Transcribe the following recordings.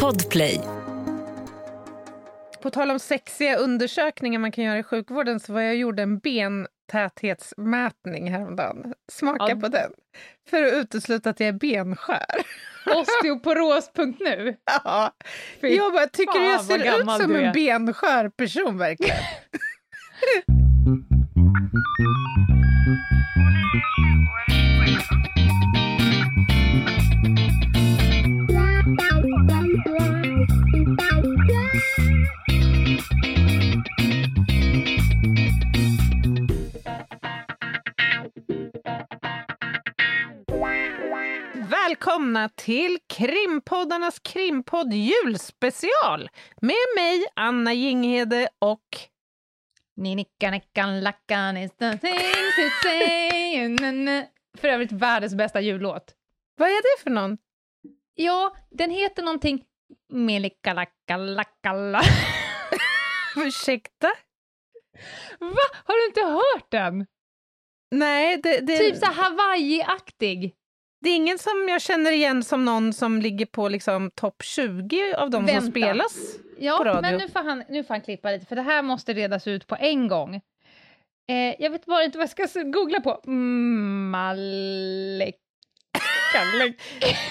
Podplay. På tal om sexiga undersökningar man kan göra i sjukvården så var jag gjorde en bentäthetsmätning häromdagen. Smaka Ja. på den. För att utesluta att jag är benskör. Osteoporos.nu. Ja. Fy Jag bara, tycker du jag ser ut som en benskör person verkligen? Välkomna till Krimpoddarnas krimpodd julspecial med mig, Anna Jinghede och Ni nickan, nickan, lackan is the things to say. För övrigt världens bästa jullåt. vad är det för någon? Ja, den heter någonting... Melika, lacka, lacka, la. Ursäkta? Va? Har du inte hört den? Nej, det, det, Typ så Hawaii-aktig. Det är ingen som jag känner igen som någon som ligger på liksom topp 20 av de som Vänta. spelas. på Ja, radio. men nu får, han, nu får han klippa lite, för det här måste redas ut på en gång. Eh, jag vet bara inte vad jag ska googla på. Mm, Malek...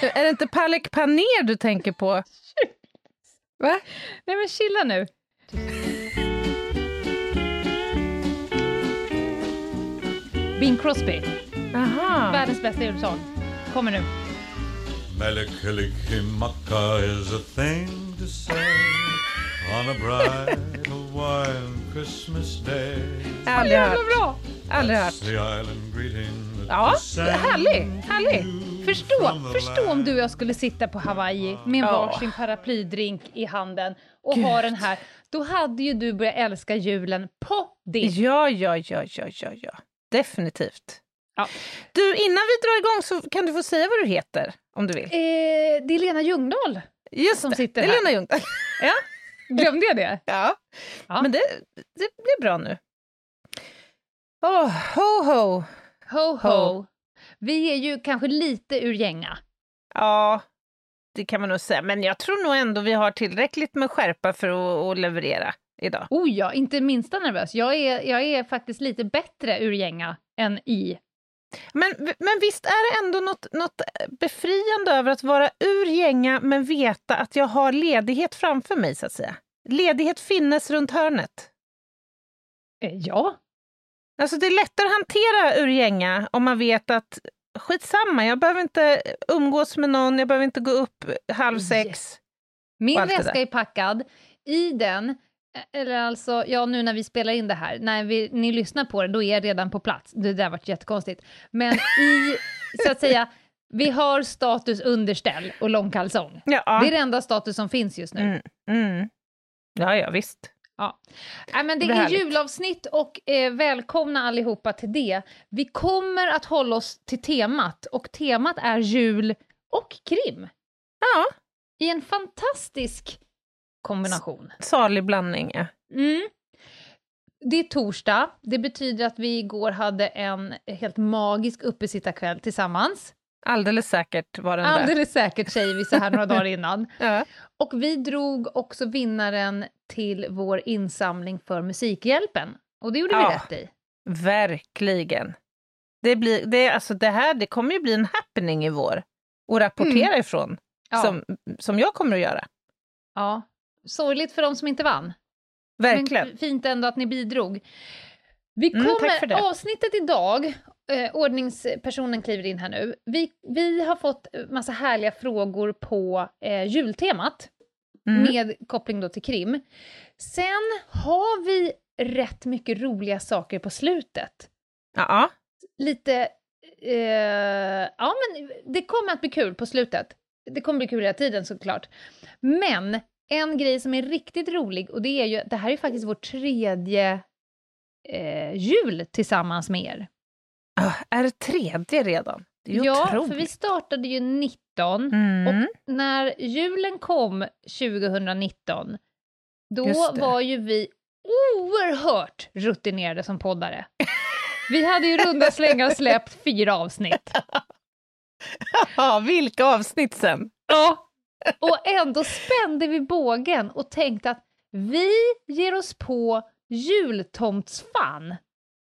Är det inte Palek Paner du tänker på? Va? Nej men chilla nu. Bing Crosby, Aha. världens bästa julsång. Kommer nu. Melikilikimaka is a thing to say on a bright Hawaiian Christmas day. Aldrig hört. Aldrig hört. The island greeting Ja, härlig, härlig. Förstå, förstå om du och jag skulle sitta på Hawaii med Ja. varsin paraplydrink i handen och Gud. ha den här. Då hade ju du börjat älska julen på ditt. Ja, ja, ja, ja, ja, ja. Definitivt. Ja. Du, innan vi drar igång så kan du få säga vad du heter, om du vill. Eh, det är Lena Ljungdahl. Just som det, sitter det är här. Lena Ljungdahl. Ja, glömde jag det? Ja. Ja. men det, det blir bra nu. Åh, ho, ho. Ho, ho. Vi är ju kanske lite ur gänga. Ja, det kan man nog säga. Men jag tror nog ändå vi har tillräckligt med skärpa för att, att leverera idag. Oh ja, inte minsta nervös. Jag är, jag är faktiskt lite bättre ur gänga än i. Men, men visst är det ändå något, något befriande över att vara ur gänga men veta att jag har ledighet framför mig, så att säga. Ledighet finnes runt hörnet. Eh, ja. Alltså det är lättare att hantera ur gänga om man vet att skitsamma, jag behöver inte umgås med någon, jag behöver inte gå upp halv sex. Min allt det väska är packad. I den, eller alltså, ja nu när vi spelar in det här, när vi, ni lyssnar på det, då är jag redan på plats. Det där varit jättekonstigt. Men i, så att säga, vi har status underställ och långkalsong. Ja. Det är det enda status som finns just nu. Mm, mm. Ja, ja, visst. Nej, men det, är härligt. julavsnitt och eh, välkomna allihopa till det. Vi kommer att hålla oss till temat och temat är jul och krim Ja, i en fantastisk kombination. salig blandning. Ja. Mm. Det är torsdag, det betyder att vi igår hade en helt magisk uppesittarkväll tillsammans. Alldeles säkert var den där. Alldeles säkert säger vi så här några dagar innan. Ja. Och vi drog också vinnaren till vår insamling för Musikhjälpen. Och det gjorde vi Ja. rätt i. Verkligen. Det, blir, det, alltså det här det kommer ju bli en happening i vår att rapportera ifrån, Mm. Ja. som, som jag kommer att göra. Ja, sorgligt för de som inte vann. Verkligen. Men fint ändå att ni bidrog. Vi Mm, kommer, det. avsnittet idag, eh, ordningspersonen kliver in här nu. Vi, vi har fått massa härliga frågor på eh, jultemat, Mm. med koppling då till krim. Sen har vi rätt mycket roliga saker på slutet. Ja, Lite, eh, ja men det kommer att bli kul på slutet. Det kommer bli kul hela tiden såklart. Men en grej som är riktigt rolig, och det är ju, det här är faktiskt vår tredje eh, jul tillsammans med er. Ah, är det tredje redan? Det är ju ja, otroligt. för vi startade ju 19, Mm. och när julen kom 2019, då var ju vi oerhört rutinerade som poddare. Vi hade ju runda slängar släppt fyra avsnitt. Ja, vilka avsnitt sen! Ja, Och ändå spände vi bågen och tänkte att vi ger oss på jultomtsfan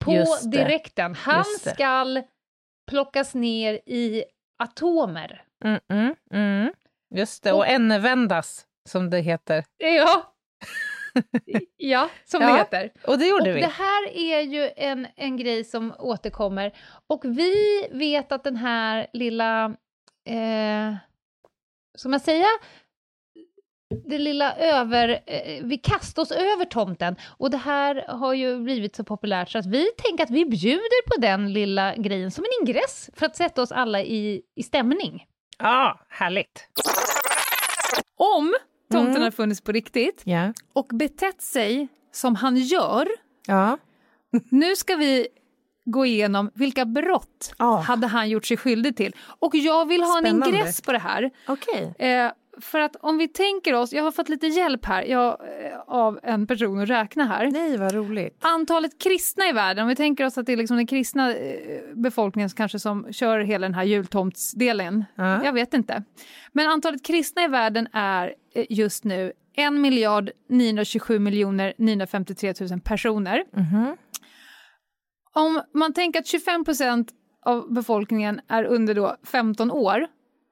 på det. direkten. Han det. skall plockas ner i atomer. Mm, mm, mm. Just det, och Och- änevändas, som det heter. Ja, ja som det Ja, heter. Och det gjorde Och vi. det här är ju en, en grej som återkommer. Och vi vet att den här lilla, eh, ska man säga, det lilla över, eh, vi kastar oss över tomten. Och det här har ju blivit så populärt så att vi tänker att vi bjuder på den lilla grejen som en ingress för att sätta oss alla i, i stämning. Ja, härligt. Om tomten Mm. har funnits på riktigt Ja. och betett sig som han gör, Ja. nu ska vi gå igenom vilka brott Ja. hade han gjort sig skyldig till. Och jag vill ha en Spännande. ingress på det här. Okej. Eh, för att om vi tänker oss, jag har fått lite hjälp här jag, eh, av en person att räkna här. Nej, vad roligt. Antalet kristna i världen, om vi tänker oss att det är liksom den kristna eh, befolkningen kanske som kör hela den här jultomtsdelen. Ja. Jag vet inte. Men antalet kristna i världen är eh, just nu 1 miljard 927 miljoner 953 000 personer. Mhm. Om man tänker att 25 procent av befolkningen är under då 15 år,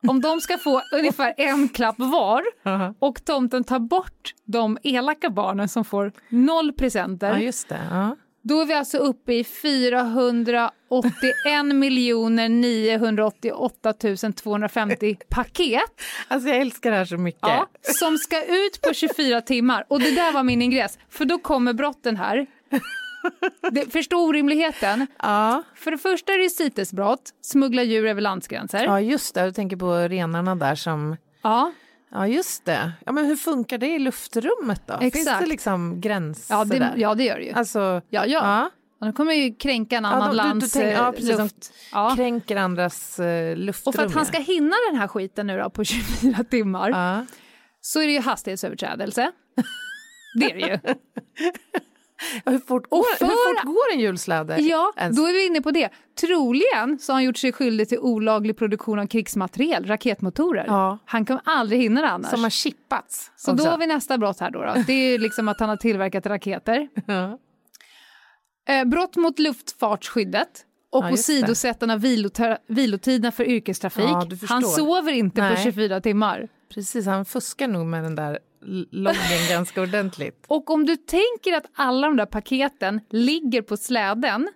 om de ska få ungefär en klapp var Aha. och tomten tar bort de elaka barnen som får noll presenter, Ja, just det. Ja. då är vi alltså uppe i 481 miljoner 988 250 paket Alltså, jag älskar det här så mycket. ja, som ska ut på 24 timmar. Och det där var min ingress, för då kommer brotten här. Det, förstå orimligheten. Ja. För det första är det CITES-brott, smuggla djur över landsgränser. ja, just det. Du tänker på renarna där som... Ja, Ja, just det. Ja, men hur funkar det i luftrummet då? Finns Exakt. det liksom gränser ja, det, där? ja det gör det ju. Alltså, Ja, ja. ja. De kommer ju kränka en Ja, annan de- du- du lands tänker- ja, eh, precis, luft. Ja. kränker andras eh, luftrum. Och för att han ja. ska hinna den här skiten nu då på 24 timmar Ja. så är det ju hastighetsöverträdelse. Det är det ju. Hur fort, går, för- hur fort går en julsläde? Ja, ens? då är vi inne på det. Troligen så har han gjort sig skyldig till olaglig produktion av krigsmateriel, raketmotorer. Ja. Han kommer aldrig hinna det annars. Som har chippats. Så också. då har vi nästa brott här då. då. Det är liksom att han har tillverkat raketer. Ja. Eh, brott mot luftfartsskyddet och Ja, åsidosättande av vilotiderna för yrkestrafik. Ja, han sover inte på Nej. 24 timmar. Precis, han fuskar nog med den där loggen ganska ordentligt. Och om du tänker att alla de där paketen ligger på släden,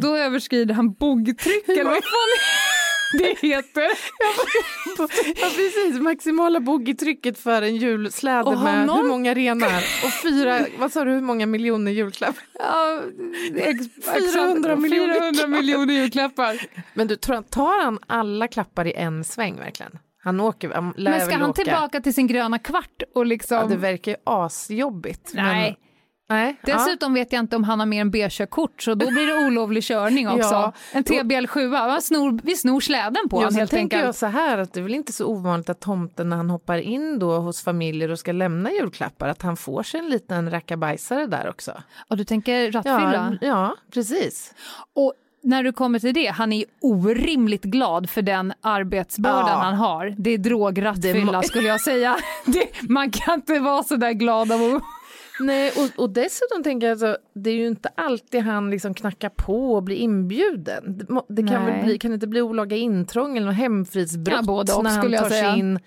då överskrider han bogtryck eller vad fan det heter. Ja, precis. Maximala boggietrycket för en julsläde Och med honom- hur många renar? Och fyra, vad sa du, hur många miljoner julklappar? Ja, ex- 400 miljoner 400 miljoner julklappar. Men du, tar han alla klappar i en sväng verkligen? Han åker, han lär Men ska väl han åka. tillbaka till sin gröna kvart och liksom... Ja, det verkar ju asjobbigt. Nej. Men, nej. Dessutom vet jag inte om han har mer än B-körkort så då blir det olovlig körning också. Ja. En TBL7, va? snor, vi snor släden på Ja, honom helt tänker enkelt. jag så här att det är väl inte så ovanligt att tomten när han hoppar in då hos familjer och ska lämna julklappar att han får sig en liten rackabajsare där också. Och du tänker rattfylla? Ja, ja precis. Och när du kommer till det, han är orimligt glad för den arbetsbördan Ja. han har. Det är drograttfylla Det skulle jag säga. Det, man kan inte vara så där glad av att... Nej, och, och dessutom tänker jag alltså, det är ju inte alltid han liksom knackar på och blir inbjuden. Det, kan Nej. väl bli, kan det inte bli olaga intrång eller hemfridsbrott Ja, både och, när han tar sig in.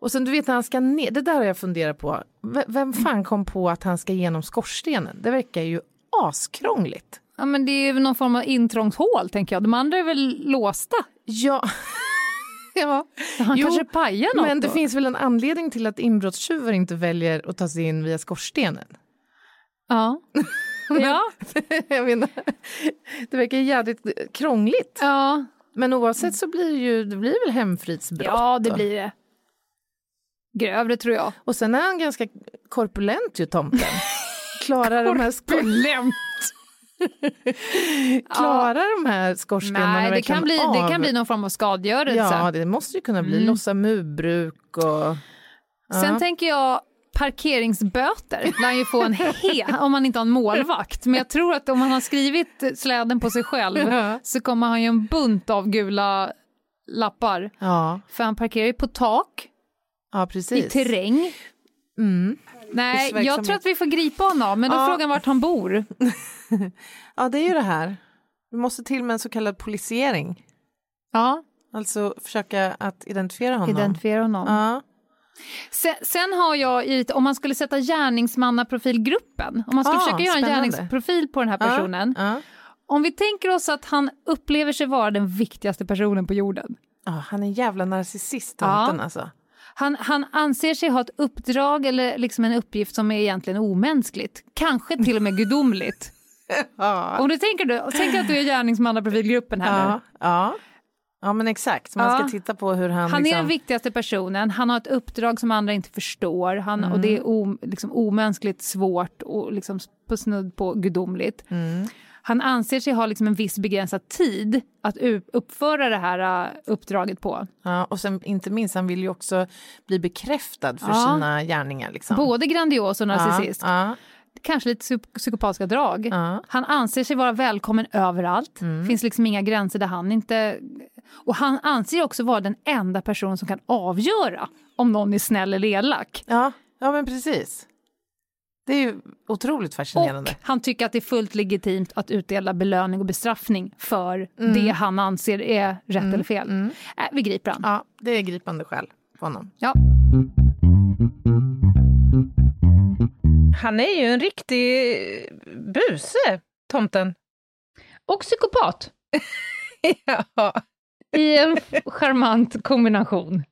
Och sen du vet när han ska ner, det där har jag funderat på. V- Vem fan kom på att han ska genom skorstenen? Det verkar ju askrångligt. Ja, men det är ju någon form av intrångshål tänker jag. De andra är väl låsta? Ja. ja. Han Jo, kanske pajar något Men det då. finns väl en anledning till att inbrottstjuvar inte väljer att ta sig in via skorstenen? Ja. ja. jag menar, det verkar jävligt krångligt. ja. Men oavsett så blir det ju, det blir väl hemfridsbrott. Ja, det då. blir det. Grövre tror jag. Och sen är han ganska korpulent ju tomten. Klarar Korpulent. klarar de här skorstenarna Nej, det kan, bli, av? det kan bli någon form av skadegörelse. Ja, det måste ju kunna bli. Mm. Lossa murbruk och... Sen Ja. tänker jag parkeringsböter lär ju få en he om man inte har en målvakt. Men jag tror att om han har skrivit släden på sig själv Ja. så kommer han ju en bunt av gula lappar. Ja. För han parkerar ju på tak Ja, i terräng. Mm. Nej, jag tror att vi får gripa honom, men då Ja. frågan vart han bor. Ja, det är ju det här. Vi måste till med en så kallad polisiering. Ja, Alltså försöka att identifiera honom. identifiera honom. Ja. Sen, sen har jag, om man skulle sätta gärningsmannaprofilgruppen, om man skulle Ah, försöka göra en spännande. gärningsprofil på den här personen. Ja. Om vi tänker oss att han upplever sig vara den viktigaste personen på jorden. Ja, han är en jävla narcissist, tomten alltså. Han, han anser sig ha ett uppdrag eller liksom en uppgift som är egentligen omänskligt. Kanske till och med gudomligt. Ja. Om du tänker, du, tänk att du är gärningsmannaprofilgruppen här nu. Ja, ja. ja, men exakt. Man Ja. ska titta på hur han... Han är liksom... den viktigaste personen, han har ett uppdrag som andra inte förstår han, och det är o, liksom, omänskligt svårt och liksom på snudd på gudomligt. Mm. Han anser sig ha liksom en viss begränsad tid att uppföra det här uh, uppdraget på. Ja, och sen inte minst, han vill ju också bli bekräftad för Ja. sina gärningar. Liksom. Både grandios och narcissist. Ja, Kanske lite psy- psykopatiska drag. Han anser sig vara välkommen överallt. Mm. finns liksom inga gränser där han inte... Och han anser också vara den enda person som kan avgöra om någon är snäll eller elak. ja, ja, men precis. Det är ju otroligt fascinerande. Och han tycker att det är fullt legitimt att utdela belöning och bestraffning för Mm. det han anser är rätt eller fel. Äh, vi griper han. Ja, det är gripande skäl på honom. Ja. Han är ju en riktig buse, tomten. Och psykopat ja, i en charmant kombination.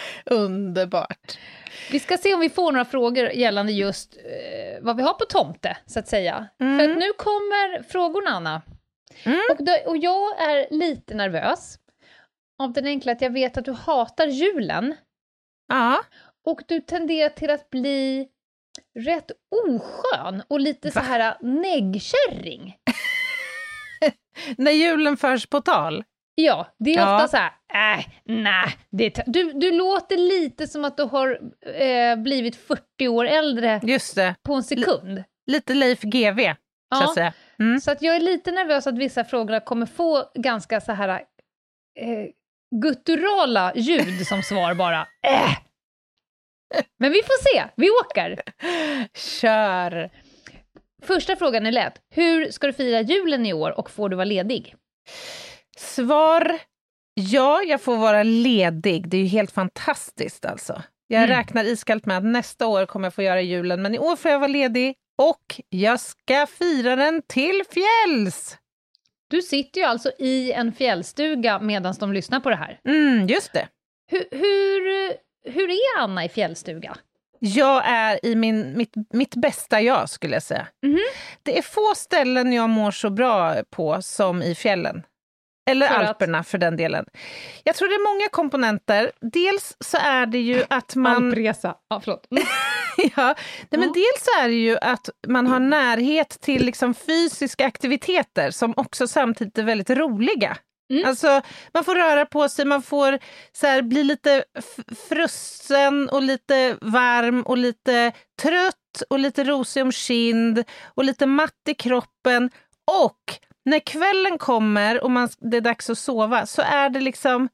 underbart. Vi ska se om vi får några frågor gällande just eh, vad vi har på tomte, så att säga. Mm. För att nu kommer frågorna, Anna. Mm. Och, då, och jag är lite nervös. Av den enkla att jag vet att du hatar julen. Ja, Och du tenderar till att bli rätt oskön och lite så här neggkärring. när julen förs på tal. Ja, det är Ja. ofta så här, äh, nej, det är du, du låter lite som att du har eh, blivit 40 år äldre på en sekund. lite Leif så Ja. att säga. Mm. Så att jag är lite nervös att vissa frågor kommer få ganska så här eh, gutturala ljud som svar bara. Äh. Men vi får se, vi åker. Kör! Första frågan är lätt. Hur ska du fira julen i år och får du vara ledig? Svar ja, jag får vara ledig. Det är ju helt fantastiskt alltså. Jag Mm. räknar iskallt med att nästa år kommer jag få göra julen, men i år får jag vara ledig och jag ska fira den till fjälls! Du sitter ju alltså i en fjällstuga medan de lyssnar på det här. Mm, just det. Hur, hur, hur är Anna i fjällstuga? Jag är i min, mitt, mitt bästa jag, skulle jag säga. Mhm. Det är få ställen jag mår så bra på som i fjällen. Eller För att- Alperna för den delen. Jag tror det är många komponenter. Dels så är det ju att man... Alpresa. Ja, förlåt. Mm. ja, nej, men dels så är det ju att man har närhet till liksom fysiska aktiviteter som också samtidigt är väldigt roliga. Mm. Alltså, man får röra på sig, man får så här, bli lite frusen och lite varm och lite trött och lite rosig om kind och lite matt i kroppen. Och när kvällen kommer och man, det är dags att sova så är det liksom...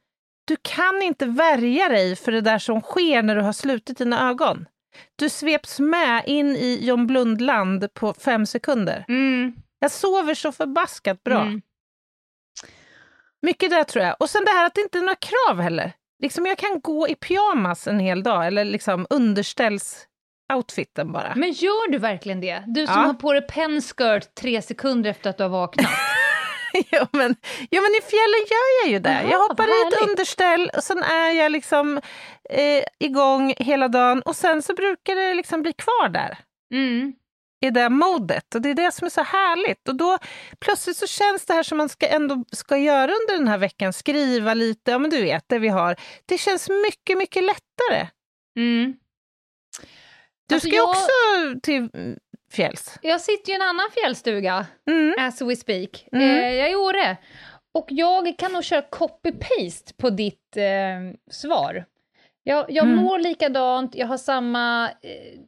Du kan inte värja dig för det där som sker när du har slutit dina ögon. Du sveps med in i John Blundland på fem sekunder. Mm. Jag sover så förbaskat bra. Mm. Mycket där tror jag. Och sen det här att det inte är några krav heller. Liksom jag kan gå i pyjamas en hel dag eller liksom underställs outfiten bara. Men gör du verkligen det? Du som Ja. har på dig penskirt tre sekunder efter att du har vaknat. ja, men, ja men i fjällen gör jag ju det. Jaha, jag hoppar i ett underställ och sen är jag liksom eh, igång hela dagen och sen så brukar det liksom bli kvar där. Mm. i det modet. Och det är det som är så härligt. Och då plötsligt så känns det här som man ska ändå ska göra under den här veckan, skriva lite, ja men du vet det vi har. Det känns mycket, mycket lättare. Mm. Du Alltså, ska jag- också till mm, fjälls. Jag sitter ju i en annan fjällstuga, Mm. as we speak. Mm. Eh, jag är i Åre. Och jag kan nog köra copy-paste på ditt eh, svar. Jag, jag Mm. mår likadant, jag har samma eh,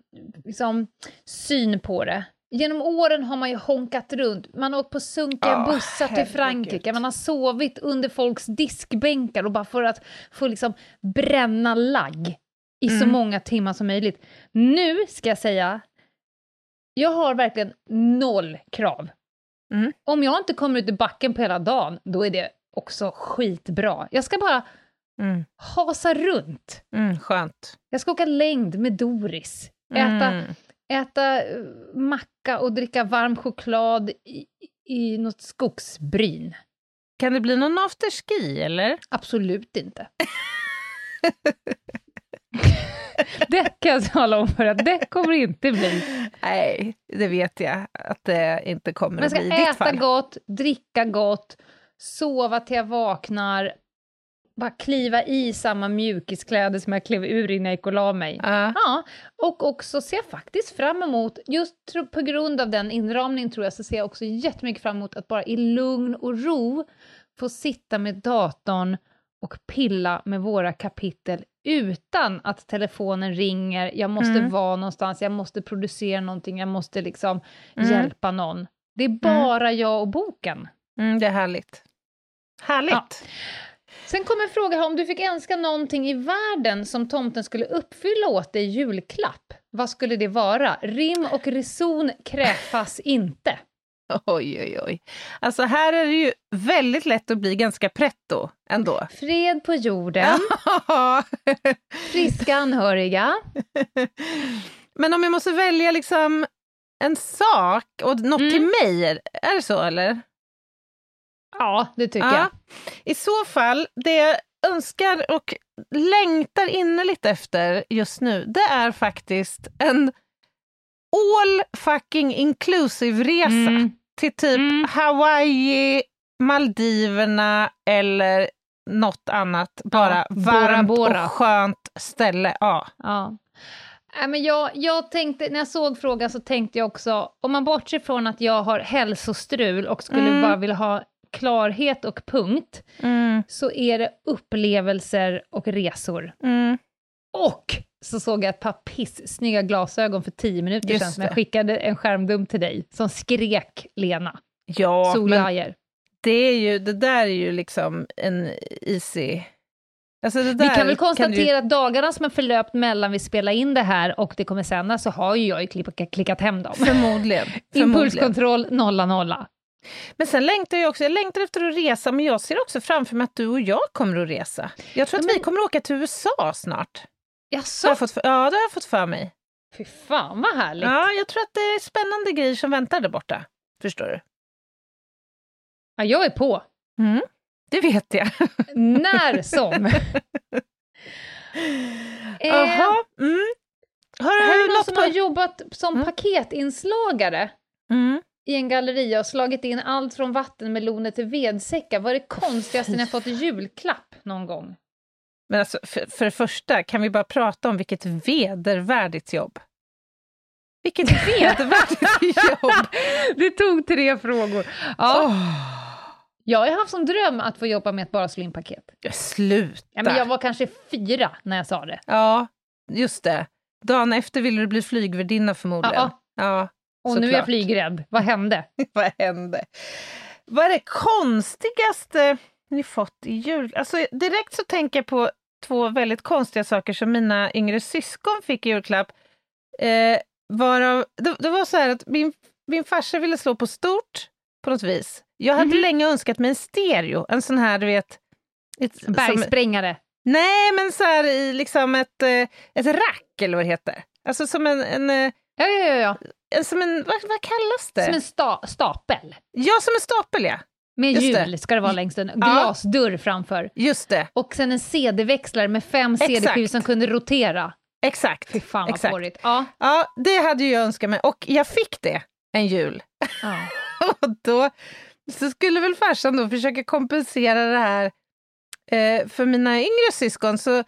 liksom, syn på det. Genom åren har man ju honkat runt, man har åkt på sunkiga Åh, bussar till. Frankrike, man har sovit under folks diskbänkar och bara för att få liksom bränna lagg. I så Mm. många timmar som möjligt. Nu ska jag säga, jag har verkligen noll krav. Mm. Om jag inte kommer ut i backen på hela dagen, då är det också skitbra. Jag ska bara Mm. hasa runt. Mm, skönt. Jag ska åka längd med Doris, äta, Mm. äta eh, macka och dricka varm choklad i, i något skogsbryn. Kan det bli någon afterski, eller? Absolut inte. det kan jag tala om för att det kommer inte bli. Nej, det vet jag att det inte kommer Man att ska bli i ditt äta fall. gott, dricka gott, sova till jag vaknar, bara kliva i samma mjukiskläder som jag klev ur innan jag gick och la mig. Ja. Ja, och också ser jag faktiskt fram emot, just på grund av den inramningen tror jag, så ser jag också jättemycket fram emot att bara i lugn och ro få sitta med datorn och pilla med våra kapitel utan att telefonen ringer, jag måste Mm. vara någonstans, jag måste producera någonting, jag måste liksom Mm. hjälpa någon. Det är bara jag och boken. Mm, det är härligt. Härligt. Ja. Sen kommer en fråga här, om du fick önska någonting i världen som tomten skulle uppfylla åt dig i julklapp, vad skulle det vara? Rim och reson krävas inte. Oj, oj, oj. Alltså här är det ju väldigt lätt att bli ganska pretto ändå. Fred på jorden, friska anhöriga. Men om jag måste välja liksom en sak och något Mm. till mig, är- det så eller? Ja, det tycker Ja. jag. I så fall, det jag önskar och längtar innerligt efter just nu, det är faktiskt en all fucking inclusive-resa Mm. till typ Mm. Hawaii, Maldiverna eller något annat, bara Ja, varmt Bora. och skönt ställe. Ja. Ja. Nej, men jag, jag tänkte, när jag såg frågan så tänkte jag också, om man bortser från att jag har hälsostrul och skulle Mm. bara vilja ha klarhet och punkt, Mm, så är det upplevelser och resor. mm. Och så såg jag ett par piss-snygga glasögon för tio minuter Just sedan som jag skickade en skärmdump till dig, som skrek Lena. Ja, Solglajjor. det, är ju, det där är ju liksom en easy... Alltså Vi kan väl du- konstatera att dagarna som har förlöpt mellan vi spelar in det här och det kommer sändas så har ju jag ju klickat, klickat hem dem. Förmodligen. Impulskontroll, nolla, nolla. Men sen längtar jag också, jag längtar efter att resa, men jag ser också framför mig att du och jag kommer att resa. Jag tror att men- vi kommer att åka till USA snart. Har Jaså? jag fått för, ja, det har jag fått för mig. Fy fan vad härligt. Ja, jag tror att det är spännande grejer som väntar där borta. Förstår du? Ja, jag är på. Mm, det vet jag. När som. Jaha. Mm. Har här är du någon som på... har jobbat som Mm. paketinslagare Mm. i en galleria och slagit in allt från vattenmeloner till vedsäckar. Vad är det konstigaste ni har fått i julklapp någon gång? Men alltså, för, för det första, kan vi bara prata om vilket vedervärdigt jobb? Vilket vedervärdigt jobb! Det tog tre frågor. Ja, Åh, Jag har haft som dröm att få jobba med att bara slå in paket. sluta! Ja, men jag var kanske fyra när jag sa det. Ja, just det. Dagen efter ville du bli flygvärdinna förmodligen. Ja, Ja, Och nu är jag såklart. flygrädd. Vad hände? Vad hände? Vad är det konstigaste ni fått i jul? Alltså, direkt så tänker jag på två väldigt konstiga saker som mina yngre syskon fick i julklapp. Eh, varav, det, det var så här att min, min farsa ville slå på stort på något vis. Jag hade Mhm. länge önskat mig en stereo, en sån här, du vet... Ett, som, Bergsprängare. nej, men så här i liksom ett, eh, ett rack, eller vad det heter. Alltså som en... en, eh, Ja, ja, ja. ja. som en vad, vad kallas det? Som en sta- stapel. Ja, som en stapel, ja. Med Just det. hjul ska det vara längst en glasdörr framför. Just det. Och sen en CD-växlare med fem. CD-skivor som kunde rotera. Exakt. Fy fan vad Exakt. porrigt. Ja. Ja, det hade ju jag önskat mig och jag fick det en jul. ja. Och då så skulle väl farsan då försöka kompensera det här eh, för mina yngre syskon. Så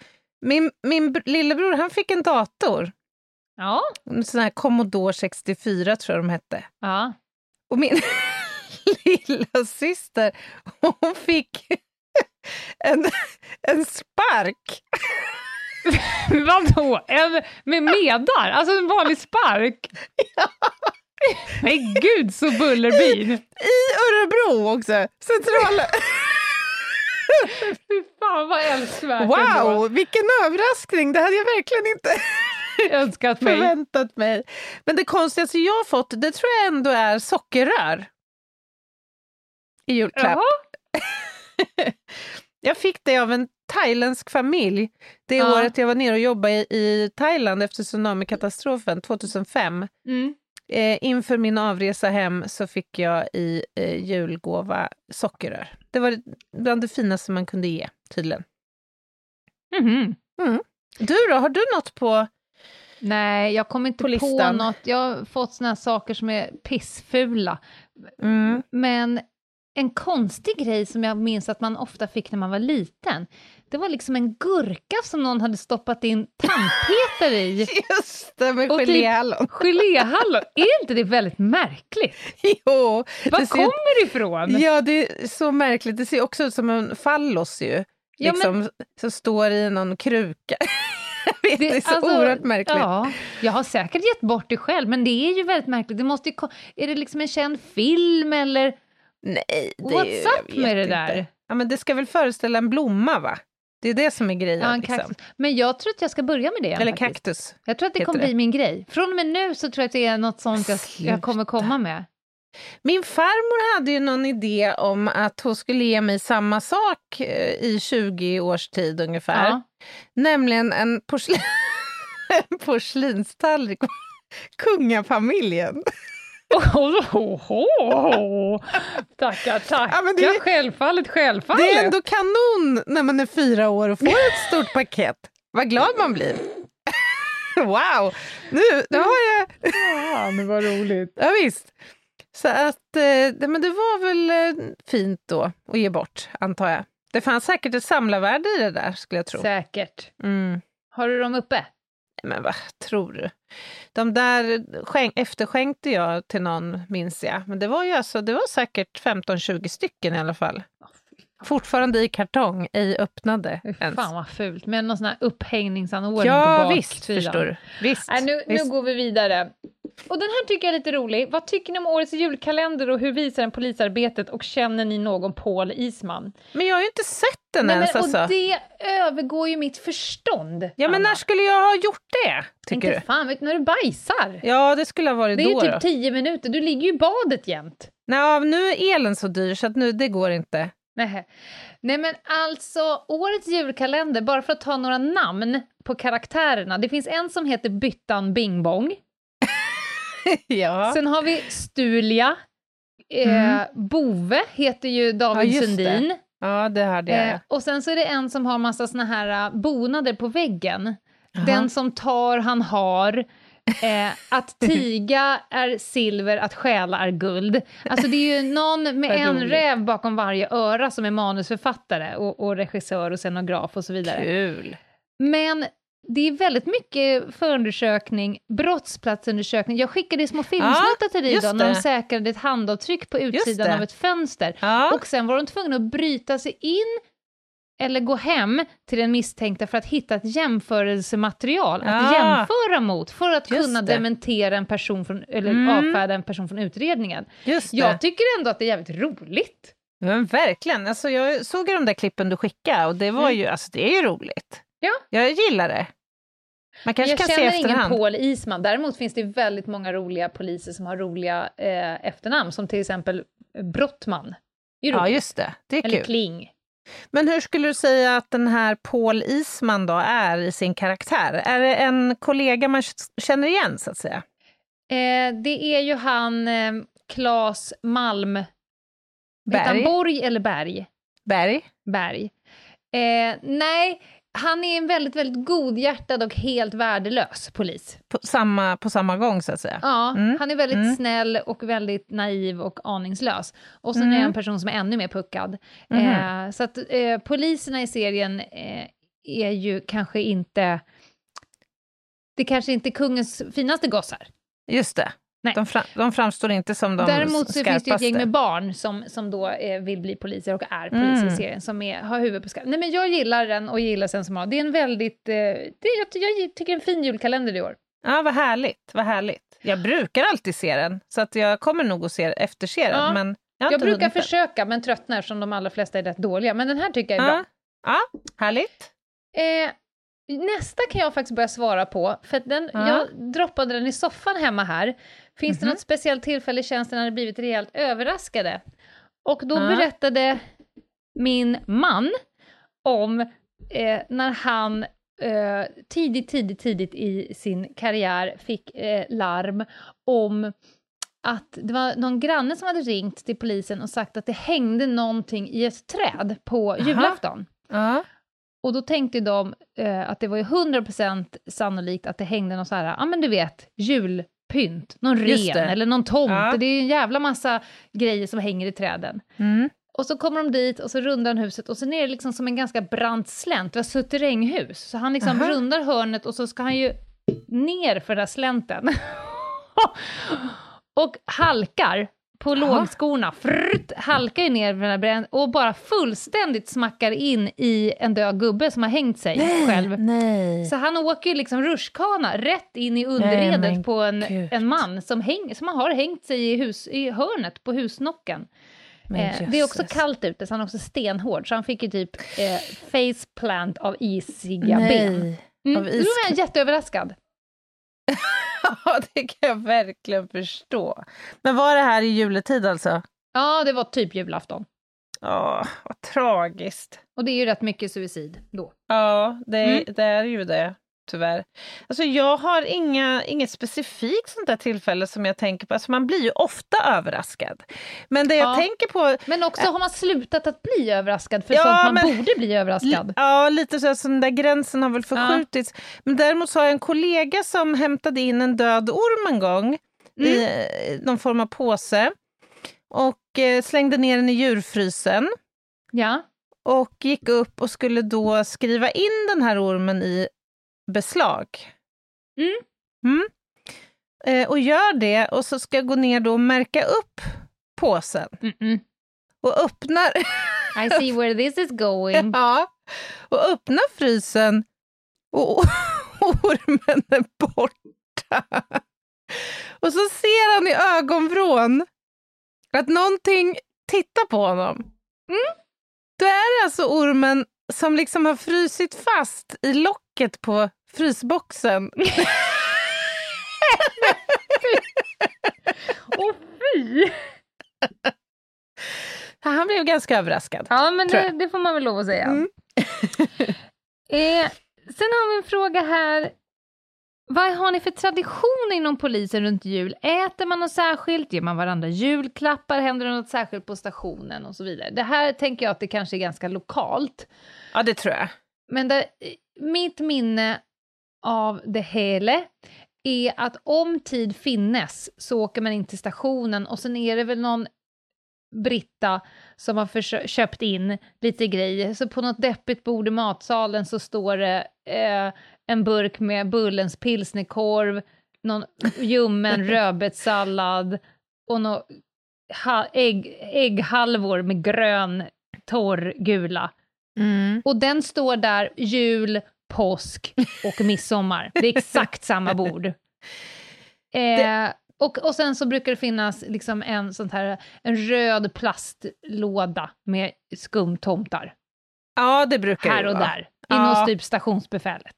min, min br- lillebror han fick en dator, Ja. en sån här Commodore 64 tror jag de hette. ja. Och min lilla syster hon fick en, en spark. Vadå? En med medar? Alltså en vanlig spark? Men gud så bullerbyn! I Örebro också! Centrala... Fy fan vad älskvärt ändå. Wow, vilken överraskning! Det hade jag verkligen inte önskat mig. förväntat mig. Men det konstigaste jag har fått, det tror jag ändå är sockerrör. I julklapp. Jag fick det av en thailändsk familj det Ja. året jag var nere och jobbade i, i Thailand efter tsunamikatastrofen 2005. Mm. Eh, inför min avresa hem så fick jag i eh, julgåva sockerrör. Det var bland det finaste man kunde ge, tydligen. Mhm. Du då, har du något på... Nej, jag kommer inte På på, något. Jag har fått såna saker som är pissfula. Mm. Men en konstig grej som jag minns att man ofta fick när man var liten, det var liksom en gurka som någon hade stoppat in tandpetare i. Just det, med Och typ- geléhallon. Geléhallon, är inte det väldigt märkligt? Jo, Var det ser- kommer det ifrån? Ja, det är så märkligt. Det ser också ut som en fallos ju. Ja, Liksom, Som står i någon kruka. Vet, det, är så alltså, oerhört märkligt. Ja, jag har säkert gett bort det själv, men det är ju väldigt märkligt. Det måste ju, är det liksom en känd film eller Nej, det what's är, up med det inte. där? Ja, men det ska väl föreställa en blomma, va? Det är det som är grejen. Ja, en liksom. kaktus. Men jag tror att jag ska börja med det. Eller faktiskt. kaktus. Jag tror att det kommer det. bli min grej. Från och med nu så tror jag att det är något sånt jag, jag kommer komma med. Min farmor hade ju någon idé om att hon skulle ge mig samma sak eh, i 20 års tid ungefär. Ja. Nämligen en, porslin en porslinstallrik. Kungafamiljen. Oh, oh, oh. Tackar, tackar. Ja, men det är- Självfallet, självfallet. Det är ändå kanon när man är fyra år och får ett stort paket. Vad glad man blir. Wow! Nu, nu har jag... Ja, det var roligt. Ja, visst. Så att, eh, men det var väl eh, fint då att ge bort, antar jag. Det fanns säkert ett samlarvärde i det där, skulle jag tro. Säkert. Mm. Har du dem uppe? Men vad tror du? De där skänk, efterskänkte jag till någon, minns jag. Men det var ju alltså, det var säkert 15-20 stycken i alla fall. Fortfarande i kartong, ej öppnade Fy ens. Fan vad fult, med någon sån här upphängningsanordning på Ja, visst, baksidan. förstår du. Visst, Nej, nu, visst. nu går vi vidare. Och den här tycker jag är lite rolig. Vad tycker ni om årets julkalender och hur visar den polisarbetet och känner ni någon Paul Isman? Men jag har ju inte sett den Nej, ens men, alltså. och det övergår ju mitt förstånd. Ja, men Anna. när skulle jag ha gjort det, tycker Inte du? fan, vet när du bajsar? Ja, det skulle ha varit det är då. ju typ då. tio minuter, du ligger ju i badet jämt. Nej, nu är elen så dyr så att nu, det går inte. Nej. Nej men alltså, årets julkalender, bara för att ta några namn på karaktärerna. Det finns en som heter Byttan Bing Bong. ja. Sen har vi Stulia. Eh, Mm. Bove heter ju David Ja, Sundin. ja, det hörde jag. Eh, och sen så är det en som har massa såna här uh, bonader på väggen. Jaha. Den som tar, han har. Eh, att tiga är silver, att stjäla är guld. Alltså det är ju någon med en räv bakom varje öra som är manusförfattare och, och regissör och scenograf och så vidare. Kul. Men det är väldigt mycket förundersökning, brottsplatsundersökning. Jag skickade små filmsnuttar till dig idag när de det. säkrade ett handavtryck på utsidan det. av ett fönster. Ja. Och sen var de tvungna att bryta sig in eller gå hem till den misstänkta för att hitta ett jämförelsematerial att Ah. jämföra mot för att Just kunna det. dementera en person från, eller Mm. avfärda en person från utredningen. Just det. Jag tycker ändå att det är jävligt roligt. Men verkligen. Alltså, jag såg ju de där klippen du skickade och det var ju, alltså, det är ju roligt. Ja. Jag gillar det. Man kanske jag kan se känner i ingen. Paul Isman, däremot finns det väldigt många roliga poliser som har roliga eh, efternamn, som till exempel Brottman. Ja, just det. Det är Eller kul. Kling. Men hur skulle du säga att den här Paul Isman då är i sin karaktär? Är det en kollega man känner igen, så att säga? Eh, det är ju han eh, Claes Malm... Berg? Borg eller Berg? Berg? Berg. Eh, nej, han är en väldigt, väldigt godhjärtad och helt värdelös polis. På samma, på samma gång, så att säga? Ja, Mm, han är väldigt mm. snäll och väldigt naiv och aningslös. Och sen är Mm. det en person som är ännu mer puckad. Mhm. Eh, så att eh, poliserna i serien eh, är ju kanske inte... Det kanske inte är kungens finaste gossar. Just det. Nej. De, fram, de framstår inte som de Däremot så finns det ett gäng med barn som, som då eh, vill bli poliser och är poliser Mm. i serien, som är, har huvudet på. Nej men jag gillar den och gillar sen som har. Det är en väldigt, eh, det, jag, jag tycker en fin julkalender i år. Ja, vad härligt. Vad härligt. Jag brukar alltid se den, så att jag kommer nog att se, efterse den. Ja. Men Jag, Jag brukar försöka, men tröttnar som de allra flesta är rätt dåliga. Men den här tycker jag är bra. Ja. ja, härligt. Eh, nästa kan jag faktiskt börja svara på, för den, Ja. jag droppade den i soffan hemma här. Finns det Mhm. något speciellt tillfälle i tjänsten när ni blivit rejält överraskade? Och då Ja. berättade min man om eh, när han eh, tidigt, tidigt, tidigt i sin karriär fick eh, larm om att det var någon granne som hade ringt till polisen och sagt att det hängde någonting i ett träd på Jaha. julafton. Ja. Och då tänkte de eh, att det var ju 100% sannolikt att det hängde någon så här, ja men du vet, julpynt, någon ren eller någon tomte, Ja. det är en jävla massa grejer som hänger i träden. Mm. Och så kommer de dit och så rundar han huset och sen är det liksom som en ganska brant slänt, det var suterränghus. Så han liksom Aha. rundar hörnet och så ska han ju ner för den här slänten. och halkar på Jaha. lågskorna, frrt, halkar ju ner för den här brän- och bara fullständigt smackar in i en död gubbe som har hängt sig själv. Nej. Så han åker ju liksom rutschkana rätt in i Nej, underredet men på en, gud. en man som, häng, som har hängt sig i, hus, i hörnet på husnocken. Eh, det är också kallt ute, så han är också stenhård, så han fick ju typ eh, faceplant av isiga ben. Nej. Mm. is- var jag jätteöverraskad. Ja, det kan jag verkligen förstå. Men var det här i juletid alltså? Ja, det var typ julafton. Ja, vad tragiskt. Och det är ju rätt mycket suicid då. Ja, det, Mm. det är ju det, tyvärr. Alltså jag har inga, inget specifikt sånt där tillfälle som jag tänker på. Alltså man blir ju ofta överraskad. Men det jag Ja. tänker på... Men också har man slutat att bli överraskad för Ja, sånt man men- borde bli överraskad. Ja, lite så, så den där gränsen har väl förskjutits. Men däremot så har jag en kollega som hämtade in en död orm en gång i eh, någon form av påse och eh, slängde ner den i djurfrysen Ja. och gick upp och skulle då skriva in den här ormen i beslag. Mm. Mm. Eh, och gör det och så ska jag gå ner då och märka upp påsen Mm-mm. och öppnar I see where this is going. Ja, och öppna frysen och ormen är borta. Och så ser han i ögonvrån att någonting tittar på honom. Mm. Då är det alltså ormen som liksom har frysit fast i locket på frysboxen. Åh fy! Han blev ganska överraskad. Ja, men det, det får man väl lov att säga. Mm. eh, sen har vi en fråga här. Vad har ni för traditioner inom polisen runt jul? Äter man något särskilt? Ger man varandra julklappar? Händer det något särskilt på stationen? Och så vidare. Det här tänker jag att det kanske är ganska lokalt. Ja, det tror jag. Men det, mitt minne av det hela är att om tid finnes så åker man in till stationen och sen är det väl någon Britta som har köpt in lite grejer. Så på något deppigt bord i matsalen så står det eh, en burk med Bullens pilsnerkorv, någon ljummen rödbetssallad och någon ha- ägg, ägghalvor med grön torr gula. Mm. Och den står där jul, påsk och midsommar. Det är exakt samma bord. Eh, och, och sen så brukar det finnas liksom en, sånt här, en röd plastlåda med skumtomtar Ja, det brukar här och vara. där. Ja. Inom typ stationsbefälet.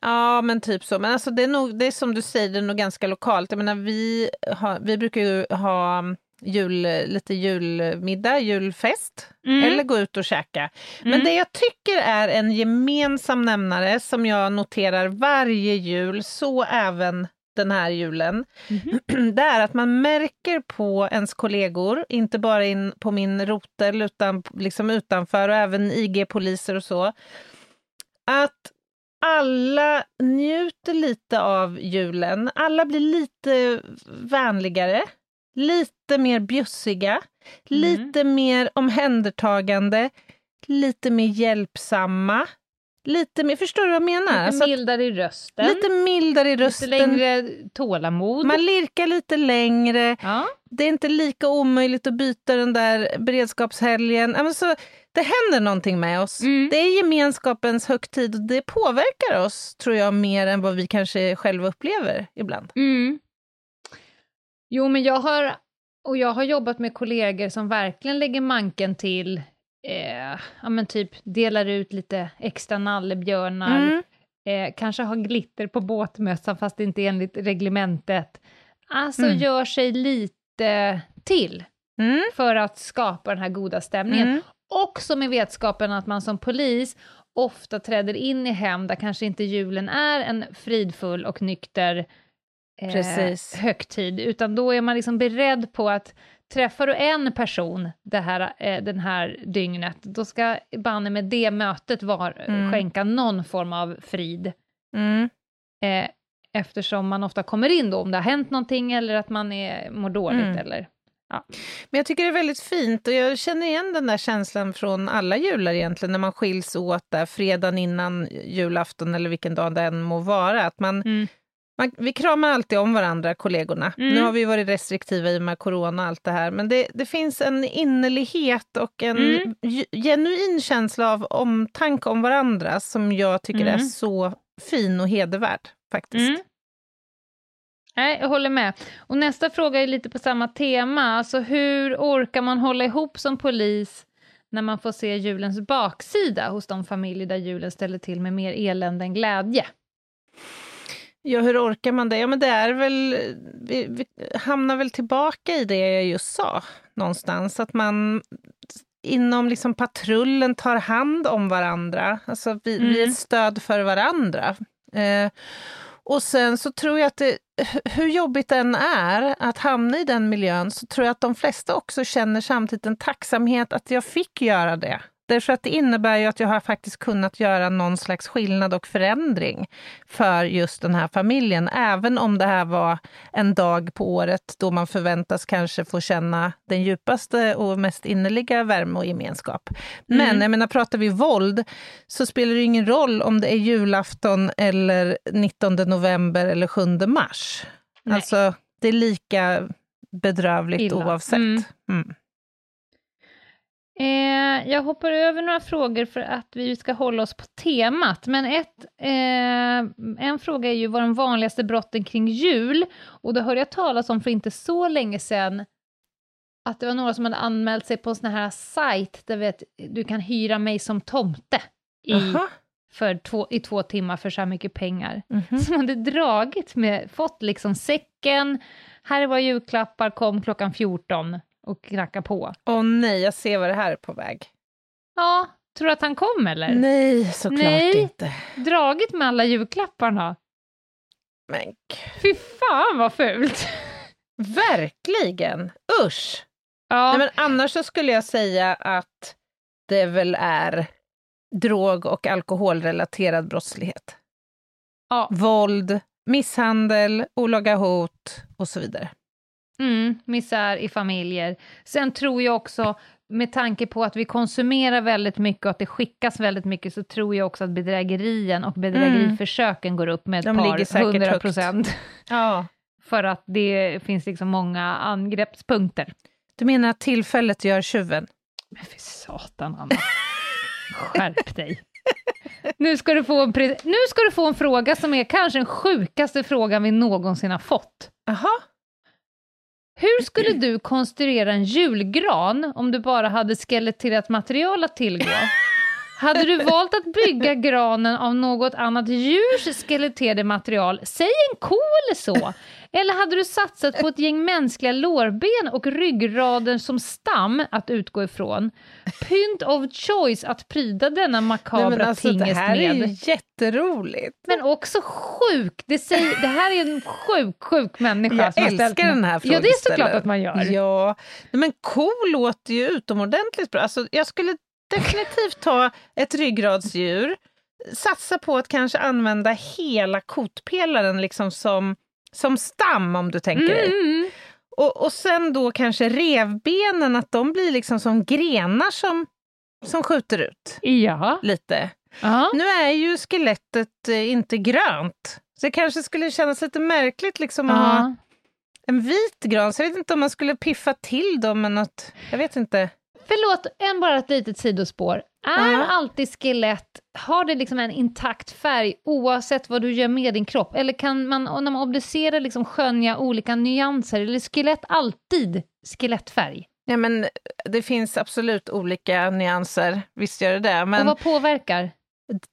Ja, men typ så. Men alltså, det, är nog, det är som du säger, det är nog ganska lokalt. Jag menar, vi, har, vi brukar ju ha jul, lite julmiddag, julfest, eller gå ut och käka. Men Mm. det jag tycker är en gemensam nämnare som jag noterar varje jul, så även den här julen, Mhm. det är att man märker på ens kollegor, inte bara in på min rotel utan liksom utanför och även IG-poliser och så, att alla njuter lite av julen. Alla blir lite vänligare, lite mer bjussiga, lite mer omhändertagande, lite mer hjälpsamma. Lite mer, förstår du vad jag menar? Lite Alltså mildare i rösten, lite mildare i lite rösten. längre tålamod. Man lirkar lite längre. Ja. Det är inte lika omöjligt att byta den där beredskapshelgen. Ja, men så, det händer någonting med oss. Mm. Det är gemenskapens högtid och det påverkar oss, tror jag, mer än vad vi kanske själva upplever ibland. Mm. Jo, men jag har Och jag har jobbat med kollegor som verkligen lägger manken till, eh, ja men typ delar ut lite extra nallebjörnar, Mm. eh, kanske har glitter på båtmössan fast inte enligt reglementet. Alltså Mm. gör sig lite till Mm. för att skapa den här goda stämningen. Mm. Också med vetskapen att man som polis ofta träder in i hem där kanske inte julen är en fridfull och nykter eh, Precis. högtid, utan då är man liksom beredd på att träffar du en person det här, eh, den här dygnet, då ska banne med det mötet var, Mm. skänka någon form av frid. Mm. Eh, eftersom man ofta kommer in då om det har hänt någonting eller att man är, mår dåligt Mm. eller... Men jag tycker det är väldigt fint och jag känner igen den där känslan från alla jular egentligen, när man skiljs åt där fredagen innan julafton eller vilken dag det än må vara. Att man, Mm. Man, vi kramar alltid om varandra, kollegorna. Mm. Nu har vi varit restriktiva i och med corona och allt det här, men det, det finns en innerlighet och en Mm. ge- genuin känsla av omtanke om varandra som jag tycker är Mm. så fin och hedervärd faktiskt. Mm. Nej, jag håller med. Och nästa fråga är lite på samma tema. Alltså hur orkar man hålla ihop som polis när man får se julens baksida hos de familjer där julen ställer till med mer elände än glädje? Ja, hur orkar man det? Ja, men det är väl... Vi, vi hamnar väl tillbaka i det jag just sa någonstans. Att man inom liksom patrullen tar hand om varandra. Alltså vi, vi är Mm. ett stöd för varandra. Eh, och sen så tror jag att det, hur jobbigt det än är att hamna i den miljön, så tror jag att de flesta också känner samtidigt en tacksamhet att jag fick göra det. Därför att det innebär ju att jag har faktiskt kunnat göra någon slags skillnad och förändring för just den här familjen, även om det här var en dag på året då man förväntas kanske få känna den djupaste och mest innerliga värme och gemenskap. Men Mm. jag menar, pratar vi våld så spelar det ingen roll om det är julafton eller 19 november eller 7 mars. Nej. Alltså, det är lika bedrövligt Illa. oavsett. Mm. Mm. Eh, jag hoppar över några frågor för att vi ska hålla oss på temat. Men ett, eh, en fråga är ju vad de vanligaste brotten kring jul? Och då hörde jag talas om för inte så länge sedan att det var några som hade anmält sig på en sån här sajt där vet, du kan hyra mig som tomte i, Jaha. för två, i två timmar för så här mycket pengar. Mhm. Som hade dragit med, fått liksom säcken, här var julklappar, kom klockan 14 och knacka på. Åh nej, jag ser vad det här är på väg. Ja, tror du att han kom eller? Nej, såklart Nej. inte. Dragit med alla julklapparna? Men Fy fan vad fult! verkligen! Usch! Ja, Nej, men annars så skulle jag säga att det väl är drog och alkoholrelaterad brottslighet. ja. Våld, misshandel, olaga hot och så vidare. Mm, misär i familjer. Sen tror jag också, med tanke på att vi konsumerar väldigt mycket och att det skickas väldigt mycket, så tror jag också att bedrägerien och bedrägeriförsöken går upp med ett Mm. De par hundra procent. Ja. För att det finns liksom många angreppspunkter. Du menar att tillfället gör tjuven? Men för satan, Anna. Skärp dig. Nu ska, du få en nu ska du få en fråga som är kanske den sjukaste frågan vi någonsin har fått. Jaha. Hur skulle du konstruera en julgran om du bara hade skeletterat material att tillgå? Hade du valt att bygga granen av något annat djurs skeletterade material, säg en ko eller så? Eller hade du satsat på ett gäng mänskliga lårben och ryggraden som stam att utgå ifrån? Pynt of choice att pryda denna makabra Nej, men alltså, det tingest här är med. ju jätteroligt. Men också sjuk. Det, säger, det här är en sjuk, sjuk människa Jag som har ställt älskar den här Ja, det är såklart att man gör. Ja, men ko låter ju utomordentligt bra. Alltså, jag skulle definitivt ta ett ryggradsdjur, satsa på att kanske använda hela kotpelaren liksom som, som stam om du tänker dig. Mm. Och, och sen då kanske revbenen, att de blir liksom som grenar som, som skjuter ut Ja. lite. ja. Nu är ju skelettet eh, inte grönt, så det kanske skulle kännas lite märkligt liksom att ha en vit gran. Så jag vet inte om man skulle piffa till dem med något, jag vet inte. Förlåt, en bara ett litet sidospår. Är Ja. alltid skelett har det liksom en intakt färg oavsett vad du gör med din kropp? Eller kan man, och när man obducerar, liksom skönja olika nyanser? Eller är skelett alltid skelettfärg? Ja, men det finns absolut olika nyanser, visst gör det det. Och Men vad påverkar?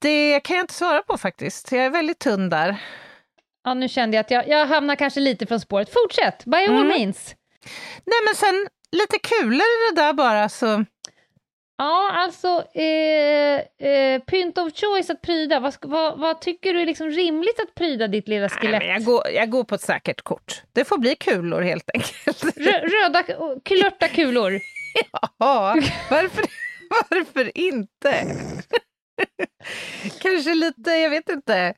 det kan jag inte svara på faktiskt. Jag är väldigt tunn där. Ja, nu kände jag att jag, jag hamnar kanske lite från spåret. Fortsätt, by all Mm. means. Nej, men sen lite kulor i det där bara så... Ja, alltså, eh, eh, pynt of choice att pryda. Vad, vad, vad tycker du är liksom rimligt att pryda ditt lilla Nej, skelett? men jag, går, jag går på ett säkert kort. Det får bli kulor helt enkelt. Rö- röda, kulörta kulor. Ja, varför, varför inte? Kanske lite, jag vet inte,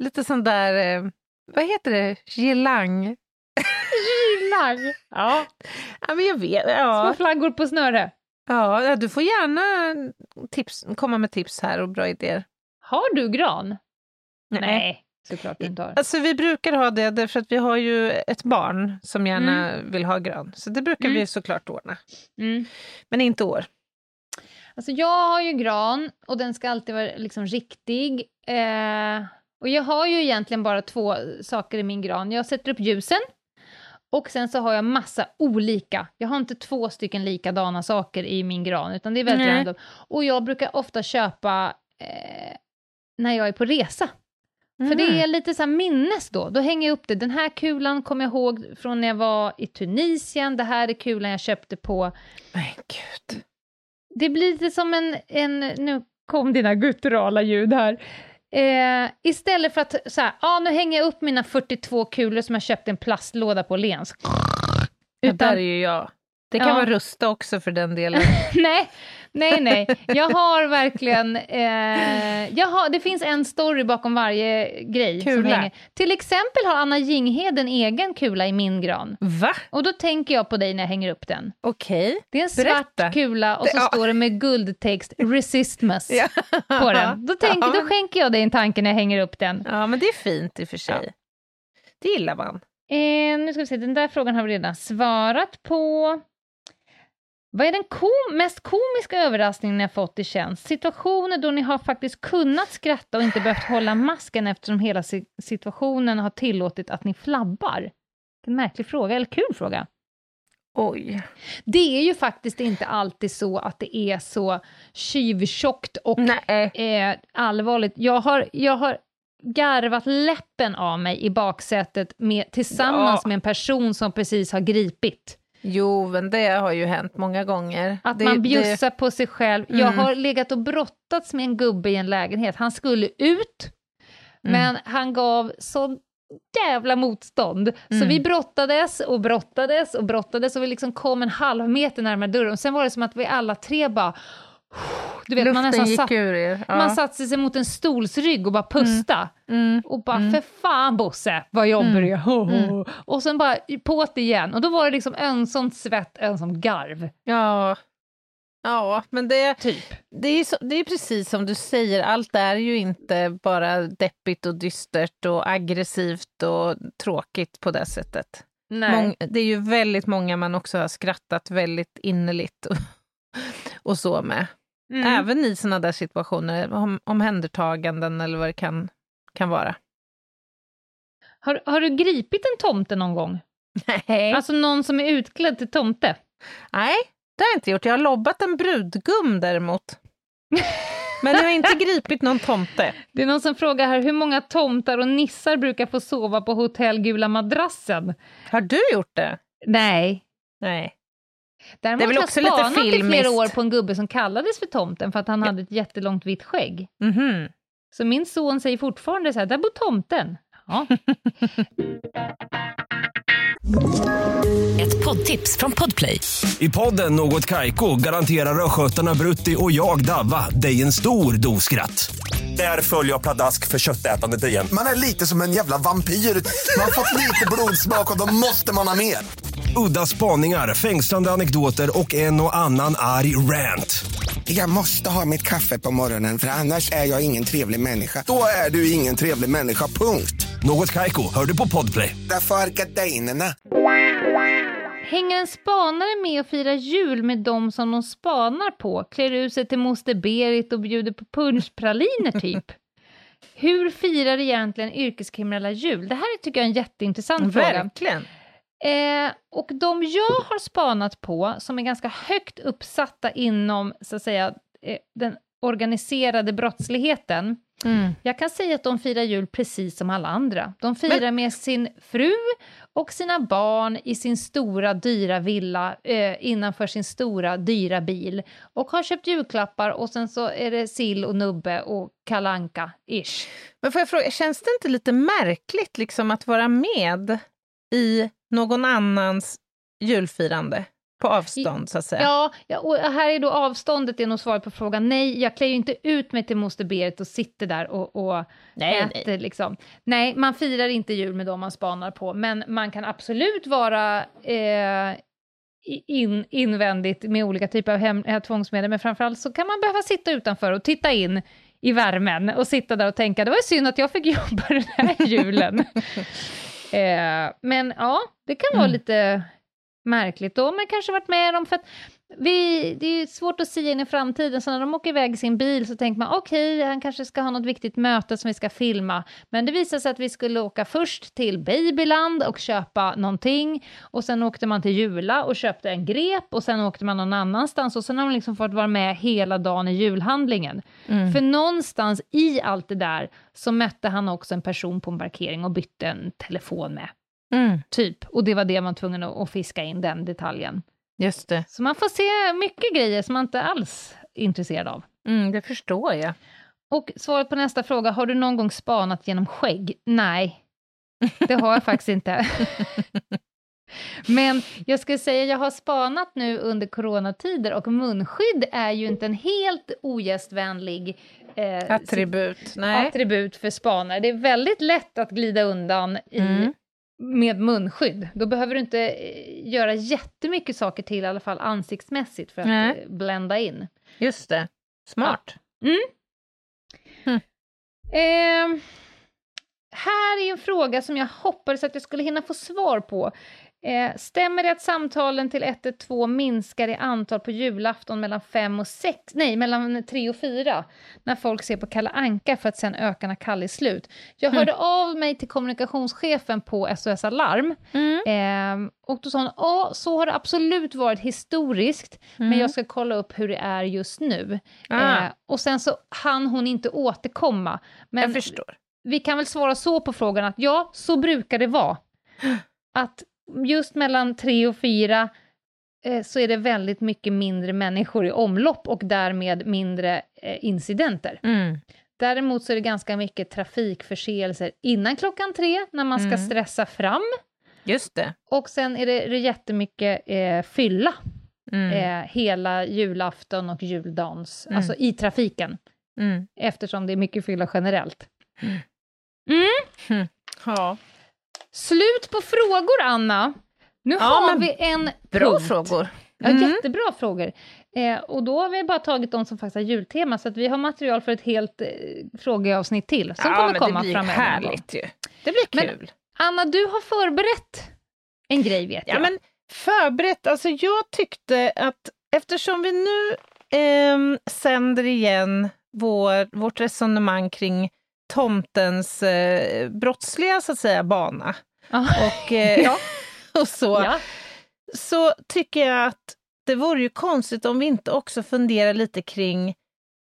lite sån där, eh, vad heter det, girlang? Gillar. Ja, Ja, men jag vet, små ja. flaggor på snöre. ja. Du får gärna tips, komma med tips här och bra idéer. Har du gran? såklart du inte har. Alltså vi brukar ha det därför att vi har ju ett barn som gärna vill ha gran. Så det brukar Mm. vi såklart ordna. Mm. Men inte år. Alltså jag har ju gran och den ska alltid vara liksom riktig. Eh, och jag har ju egentligen bara två saker i min gran. Jag sätter upp ljusen och sen så har jag massa olika. Jag har inte två stycken likadana saker i min gran utan det är väldigt Nej. random. Och jag brukar ofta köpa eh, när jag är på resa. För det är lite så minnes då. Då hänger jag upp det. Den här kulan kommer jag ihåg från när jag var i Tunisien. Det här är kulan jag köpte på Men gud. det blir lite som en, en nu kom dina gutturala ljud här. Eh, istället för att så här, ah, nu hänger jag upp mina 42 kulor som jag köpte en plastlåda på Lens. Det där är Utan, ju jag. Det kan Ja. vara rusta också för den delen. nej, nej, nej. Jag har verkligen, eh, jag har, det finns en story bakom varje grej. Som Kula. hänger. Till exempel har Anna Jinghed en egen kula i min gran. Va? Och då tänker jag på dig när jag hänger upp den. Okej. Det är en svart Berätta. kula och så Ja. står det med guldtext “Resistmas” Ja. på den. Då, tänker, då skänker jag dig en tanke när jag hänger upp den. Ja, men det är fint i och för sig. Det gillar man. Eh, nu ska vi se, den där frågan har vi redan svarat på. Vad är den kom mest komiska överraskningen ni har fått i tjänst? Situationer då ni har faktiskt kunnat skratta och inte behövt hålla masken eftersom hela si- situationen har tillåtit att ni flabbar? En märklig fråga, eller kul fråga. Oj. Det är ju faktiskt inte alltid så att det är så tjuvtjockt och eh, allvarligt. Jag har, jag har garvat läppen av mig i baksätet med, tillsammans Ja. med en person som precis har gripit. Jo, men det har ju hänt många gånger. Att det, man bjussar på sig själv. Jag Mm. har legat och brottats med en gubbe i en lägenhet. Han skulle ut, Mm. men han gav så jävla motstånd. Så Mm. vi brottades och brottades och brottades och vi liksom kom en halv meter närmare dörren. Sen var det som att vi alla tre bara... Du vet, Luften man nästan gick satt, ur er. Ja. man satte sig mot en stolsrygg och bara pusta. Mm. Och bara, Mm. för fan Bosse, vad jobbig Mm. du. Mm. Och sen bara på det igen. Och då var det liksom ömsomt svett, ömsomt garv. Ja. Ja, men det, Typ. det, är så, det är precis som du säger, allt är ju inte bara deppigt och dystert och aggressivt och tråkigt på det sättet. Mång, det är ju väldigt många man också har skrattat väldigt innerligt och, och så med. Mm. Även i sådana där situationer, om, omhändertaganden eller vad det kan, kan vara. Har, har du gripit en tomte någon gång? Nej. Alltså någon som är utklädd till tomte? Nej, det har jag inte gjort. Jag har lobbat en brudgum däremot. Men jag har inte gripit någon tomte. Det är någon som frågar här, hur många tomtar och nissar brukar få sova på hotell Gula madrassen? Har du gjort det? Nej. Nej. Däremot Det är väl har också jag lite spanat i flera år på en gubbe som kallades för tomten för att han Ja. hade ett jättelångt vitt skägg. Mhm. Så min son säger fortfarande så här, där bor tomten. Ja. Ett poddtips från Podplay. I podden Något Kaiko garanterar östgötarna Brutti och jag, Davva, dig en stor dos skratt. Där följer jag pladask för köttätandet igen. Man är lite som en jävla vampyr. Man har fått lite blodsmak och då måste man ha mer. Udda spaningar, fängslande anekdoter och en och annan arg rant. Jag måste ha mitt kaffe på morgonen för annars är jag ingen trevlig människa. Då är du ingen trevlig människa, punkt. Något Kaiko, hör du på Podplay. Därför är gardinerna. Hänger en spanare med och firar jul med dem som de spanar på? Klär ut sig till moster Berit och bjuder på punschpraliner typ? Hur firar egentligen yrkeskriminella jul? Det här tycker jag är en jätteintressant fråga. Verkligen. Eh, och de jag har spanat på, som är ganska högt uppsatta inom så att säga, eh, den organiserade brottsligheten, Mm. jag kan säga att de firar jul precis som alla andra. De firar med sin fru och sina barn i sin stora dyra villa eh, innanför sin stora dyra bil och har köpt julklappar och sen så är det sill och nubbe och kalanka ish Men får jag fråga, känns det inte lite märkligt liksom att vara med i någon annans julfirande på avstånd så att säga? Ja, ja, och här är då avståndet är nog svaret på frågan. Nej, jag klär ju inte ut mig till moster Berit och sitter där och, och Nej, äter nej. liksom. Nej, man firar inte jul med dem man spanar på, men man kan absolut vara eh, in, invändigt med olika typer av hem, eh, tvångsmedel, men framförallt så kan man behöva sitta utanför och titta in i värmen och sitta där och tänka, det var ju synd att jag fick jobba den här julen. eh, men ja, det kan vara Mm. lite märkligt då, men kanske varit med dem för att vi, det är svårt att säga in i framtiden, så när de åker iväg i sin bil så tänker man okej, han kanske ska ha något viktigt möte som vi ska filma, men det visade sig att vi skulle åka först till Babyland och köpa någonting, och sen åkte man till Jula och köpte en grep, och sen åkte man någon annanstans, och sen har man liksom fått vara med hela dagen i julhandlingen. Mm. För någonstans i allt det där så mötte han också en person på en parkering och bytte en telefon med, Mm. typ, och det var det man var tvungen att, att fiska in, den detaljen. Just det. Så man får se mycket grejer som man inte alls är intresserad av. Mm, det förstår jag. Och svaret på nästa fråga, har du någon gång spanat genom skägg? Nej, det har jag faktiskt inte. Men jag ska säga, jag har spanat nu under coronatider och munskydd är ju inte en helt ogästvänlig eh, Attribut. Nej. attribut för spanare. Det är väldigt lätt att glida undan i, Mm. Med munskydd. Då behöver du inte eh, göra jättemycket saker till, i alla fall ansiktsmässigt, för att Nej. eh, blända in. Just det. Smart. Eh, här är en fråga som jag hoppades att jag skulle hinna få svar på. Eh, stämmer det att samtalen till 112 minskar i antal på julafton mellan 5 och 6, nej, mellan 3 och 4, när folk ser på Kalle Anka för att sen öka när Kalle är slut? Jag hörde av mig till kommunikationschefen på SOS Alarm, Mm. eh, och då sa hon, ja, så har det absolut varit historiskt, men jag ska kolla upp hur det är just nu. Ah. Eh, och sen så hann hon inte återkomma. Men jag förstår. vi kan väl svara så på frågan att ja, så brukar det vara. Att just mellan tre och fyra eh, så är det väldigt mycket mindre människor i omlopp och därmed mindre eh, incidenter. Mm. Däremot så är det ganska mycket trafikförseelser innan klockan tre, när man ska Mm. stressa fram. Just det. Och sen är det, jättemycket eh, fylla Mm. eh, hela julafton och juldagens, Mm. alltså i trafiken, Mm. eftersom det är mycket fylla generellt. Ja. Slut på frågor, Anna. Nu Ja, har men vi en Bra punkt. frågor. Ja, Mm. Jättebra frågor. Eh, och då har vi bara tagit de som faktiskt har jultema, så att vi har material för ett helt eh, frågeavsnitt till, som ja, kommer men komma det blir framöver. någon gång. härligt ju. Det blir Men- kul. Anna, du har förberett en grej, vet Ja, jag. men förberett, alltså jag tyckte att eftersom vi nu ehm, sänder igen vår, vårt resonemang kring tomtens eh, brottsliga så att säga bana Ja. och, eh, Ja. och så, Ja. så tycker jag att det vore ju konstigt om vi inte också funderar lite kring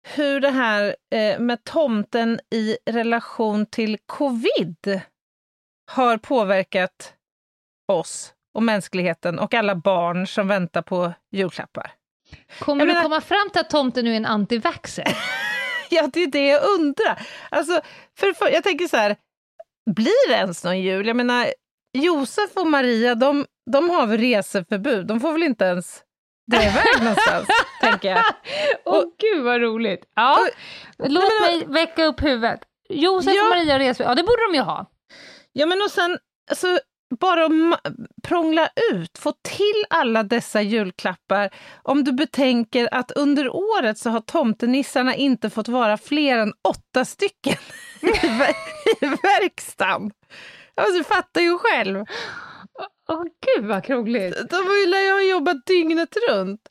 hur det här eh, med tomten i relation till covid har påverkat oss och mänskligheten och alla barn som väntar på julklappar. Kommer Jag du menar- komma fram till att tomten nu är en antivaxxer? Ja, det är det jag undrar. Alltså, för, för, jag tänker så här, blir det ens någon jul? Jag menar, Josef och Maria, de, de har väl reseförbud? De får väl inte ens dra iväg någonstans, tänker jag. Åh gud vad roligt! Ja, låt Nej, mig väcka upp huvudet. Josef Ja. och Maria reser, ja det borde de ju ha. Ja, men och sen alltså, bara att prångla ut, få till alla dessa julklappar. Om du betänker att under året så har tomtenissarna inte fått vara fler än åtta stycken i, ver- i verkstaden. Alltså, du fattar ju själv. Åh gud vad krångligt. De lär ju ha jobbat dygnet runt.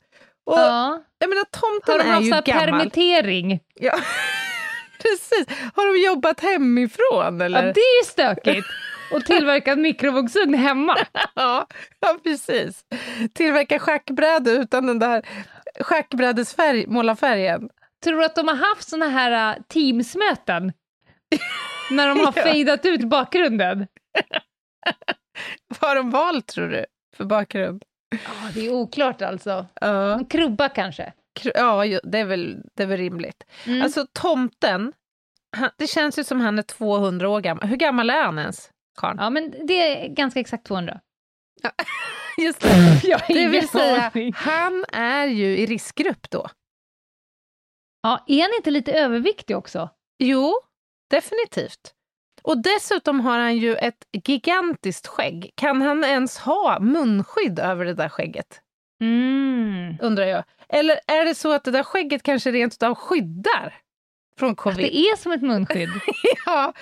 Och Ja. jag menar, tomten Har de är ju gammal. permittering? Ja, precis. Har de jobbat hemifrån eller? Ja, det är ju stökigt. Och tillverkat mikrovågsugn hemma. Ja, ja, precis. Tillverka schackbrädor utan den där schackbrädesfärg, målarfärgen. Tror du att de har haft såna här uh, teamsmöten? När de har Ja. fejdat ut bakgrunden? Vad har de valt tror du för bakgrund? Ja, det är oklart alltså. Ja, En krubba kanske? ja det, är väl, det är väl rimligt. Mm. Alltså tomten, han, det känns ju som han är 200 år gammal. Hur gammal är han ens, karln? Ja, men det är ganska exakt 200. Just det. Jag Det vill säga, han är ju i riskgrupp då. Ja, är han inte lite överviktig också? Jo, definitivt. Och dessutom har han ju ett gigantiskt skägg. Kan han ens ha munskydd över det där skägget? Mm. Undrar jag. Eller är det så att det där skägget kanske rent utav skyddar från Att covid? det är som ett munskydd. Ja.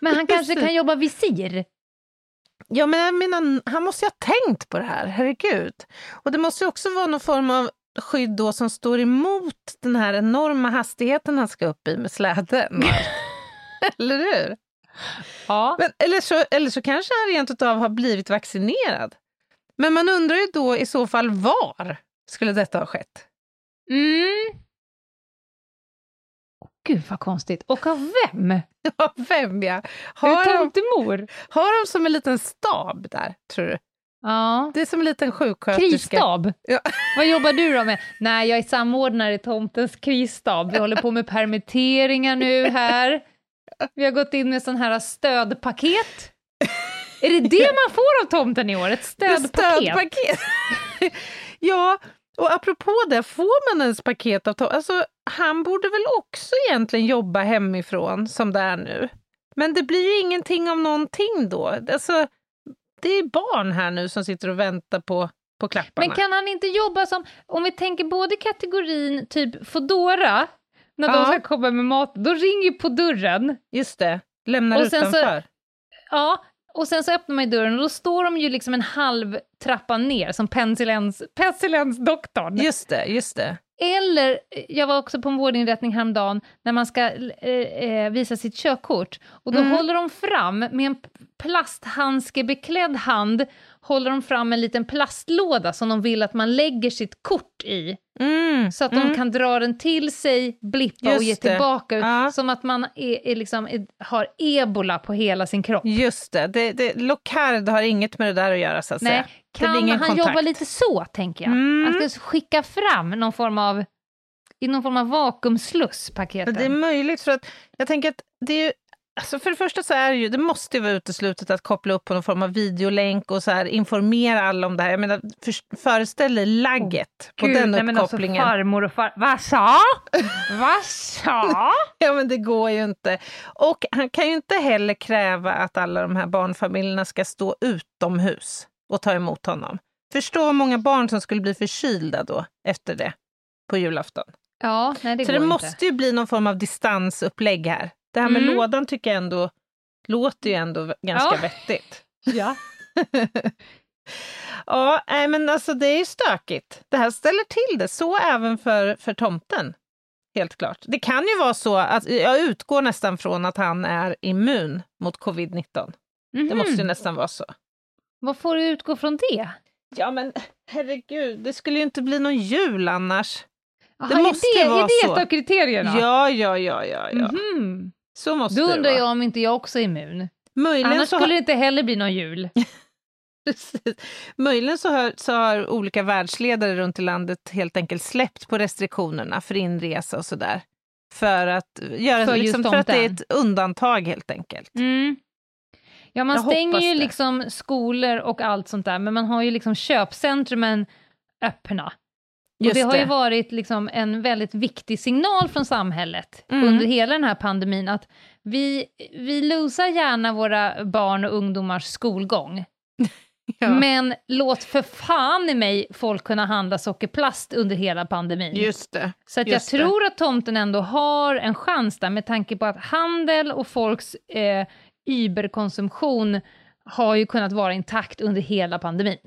Men han kanske kan jobba visir? ja, men jag menar, han måste ju ha tänkt på det här, herregud. Och det måste ju också vara någon form av skydd då som står emot den här enorma hastigheten han ska upp i med släden. Eller hur? Ja. Men, eller, så, eller så kanske han rent utav har blivit vaccinerad. Men man undrar ju då i så fall var skulle detta ha skett? Mm. Gud vad konstigt. Och av vem? Ja, vem ja. Har det de, tomtemor? har de som en liten stab där, tror du? Ja. Det är som en liten sjuksköterska. Krisstab? Ja. Vad jobbar du då med? Nej, jag är samordnare i tomtens krisstab. Vi håller på med permitteringar nu här. Vi har gått in med sån här stödpaket. Är det det man får av tomten i år? Ett Ett stödpaket? stödpaket. ja, och apropå det, får man ens paket av Tom? Alltså, han borde väl också egentligen jobba hemifrån som det är nu. Men det blir ju ingenting av någonting då. Alltså, det är barn här nu som sitter och väntar på, på klapparna. Men kan han inte jobba som, om vi tänker både kategorin typ Fodora, när de Ja. ska komma med mat, då ringer ju på dörren. Just det, lämnar Och sen så- utanför. Ja, och sen så öppnar man ju dörren och då står de ju liksom en halv trappa ner som pestilens, pestilensdoktorn. Just det, just det. Eller, jag var också på en vårdinrättning häromdagen när man ska eh, eh, visa sitt körkort. Och då Mm. håller de fram, med en plasthandskebeklädd hand, håller de fram en liten plastlåda som de vill att man lägger sitt kort i. Mm, Så att mm. de kan dra den till sig, blippa och Just ge det. tillbaka. Ja. Som att man är, är liksom, är, har ebola på hela sin kropp. Just det, det, det Locard har inget med det där att göra så att Nej, säga. Kan han kontakt. jobba lite så, tänker jag? Mm. Ska skicka fram någon form av, i någon form av vakuumsluss, paketen. Det är möjligt för att jag tänker att det är ju Alltså för det första så är det ju, det måste ju vara uteslutet att koppla upp på någon form av videolänk och så här informera alla om det här. Jag menar, för, föreställ dig lagget på Gud, den nej, men alltså uppkopplingen. farmor och far... Vad sa? Vad sa? Ja, men det går ju inte. Och han kan ju inte heller kräva att alla de här barnfamiljerna ska stå utomhus och ta emot honom. Förstå hur många barn som skulle bli förkylda då efter det på julafton. Ja, nej det Så det inte. måste ju bli någon form av distansupplägg här. Det här med Mm. lådan tycker jag ändå låter ju ändå ganska Ja. vettigt. Ja. ja, nej, men alltså det är ju stökigt. Det här ställer till det, så även för, för tomten. Helt klart. Det kan ju vara så att jag utgår nästan från att han är immun mot covid-19. Det måste ju Mhm. nästan vara så. Vad får du utgå från det? Ja, men herregud, det skulle ju inte bli någon jul annars. Aha, måste är det, vara är det ett av kriterierna? Ja, ja, ja, ja. ja. Mhm. Så måste Då undrar jag om inte jag också är immun. Möjligen Annars så har- skulle det inte heller bli någon jul. Precis. Möjligen så har, så har olika världsledare runt i landet helt enkelt släppt på restriktionerna för inresa och sådär. För att, göra, För liksom, för att det är ett undantag helt enkelt. Mm. Ja, man Jag stänger ju liksom skolor och allt sånt där, men man har ju liksom köpcentrumen öppna. Just det har ju varit liksom en väldigt viktig signal från samhället Mm. under hela den här pandemin, att vi, vi losar gärna våra barn och ungdomars skolgång, Ja. men låt för fan i mig folk kunna handla sockerplast under hela pandemin. Just det. Så att jag just det. tror att tomten ändå har en chans där med tanke på att handel och folks eh, überkonsumtion har ju kunnat vara intakt under hela pandemin.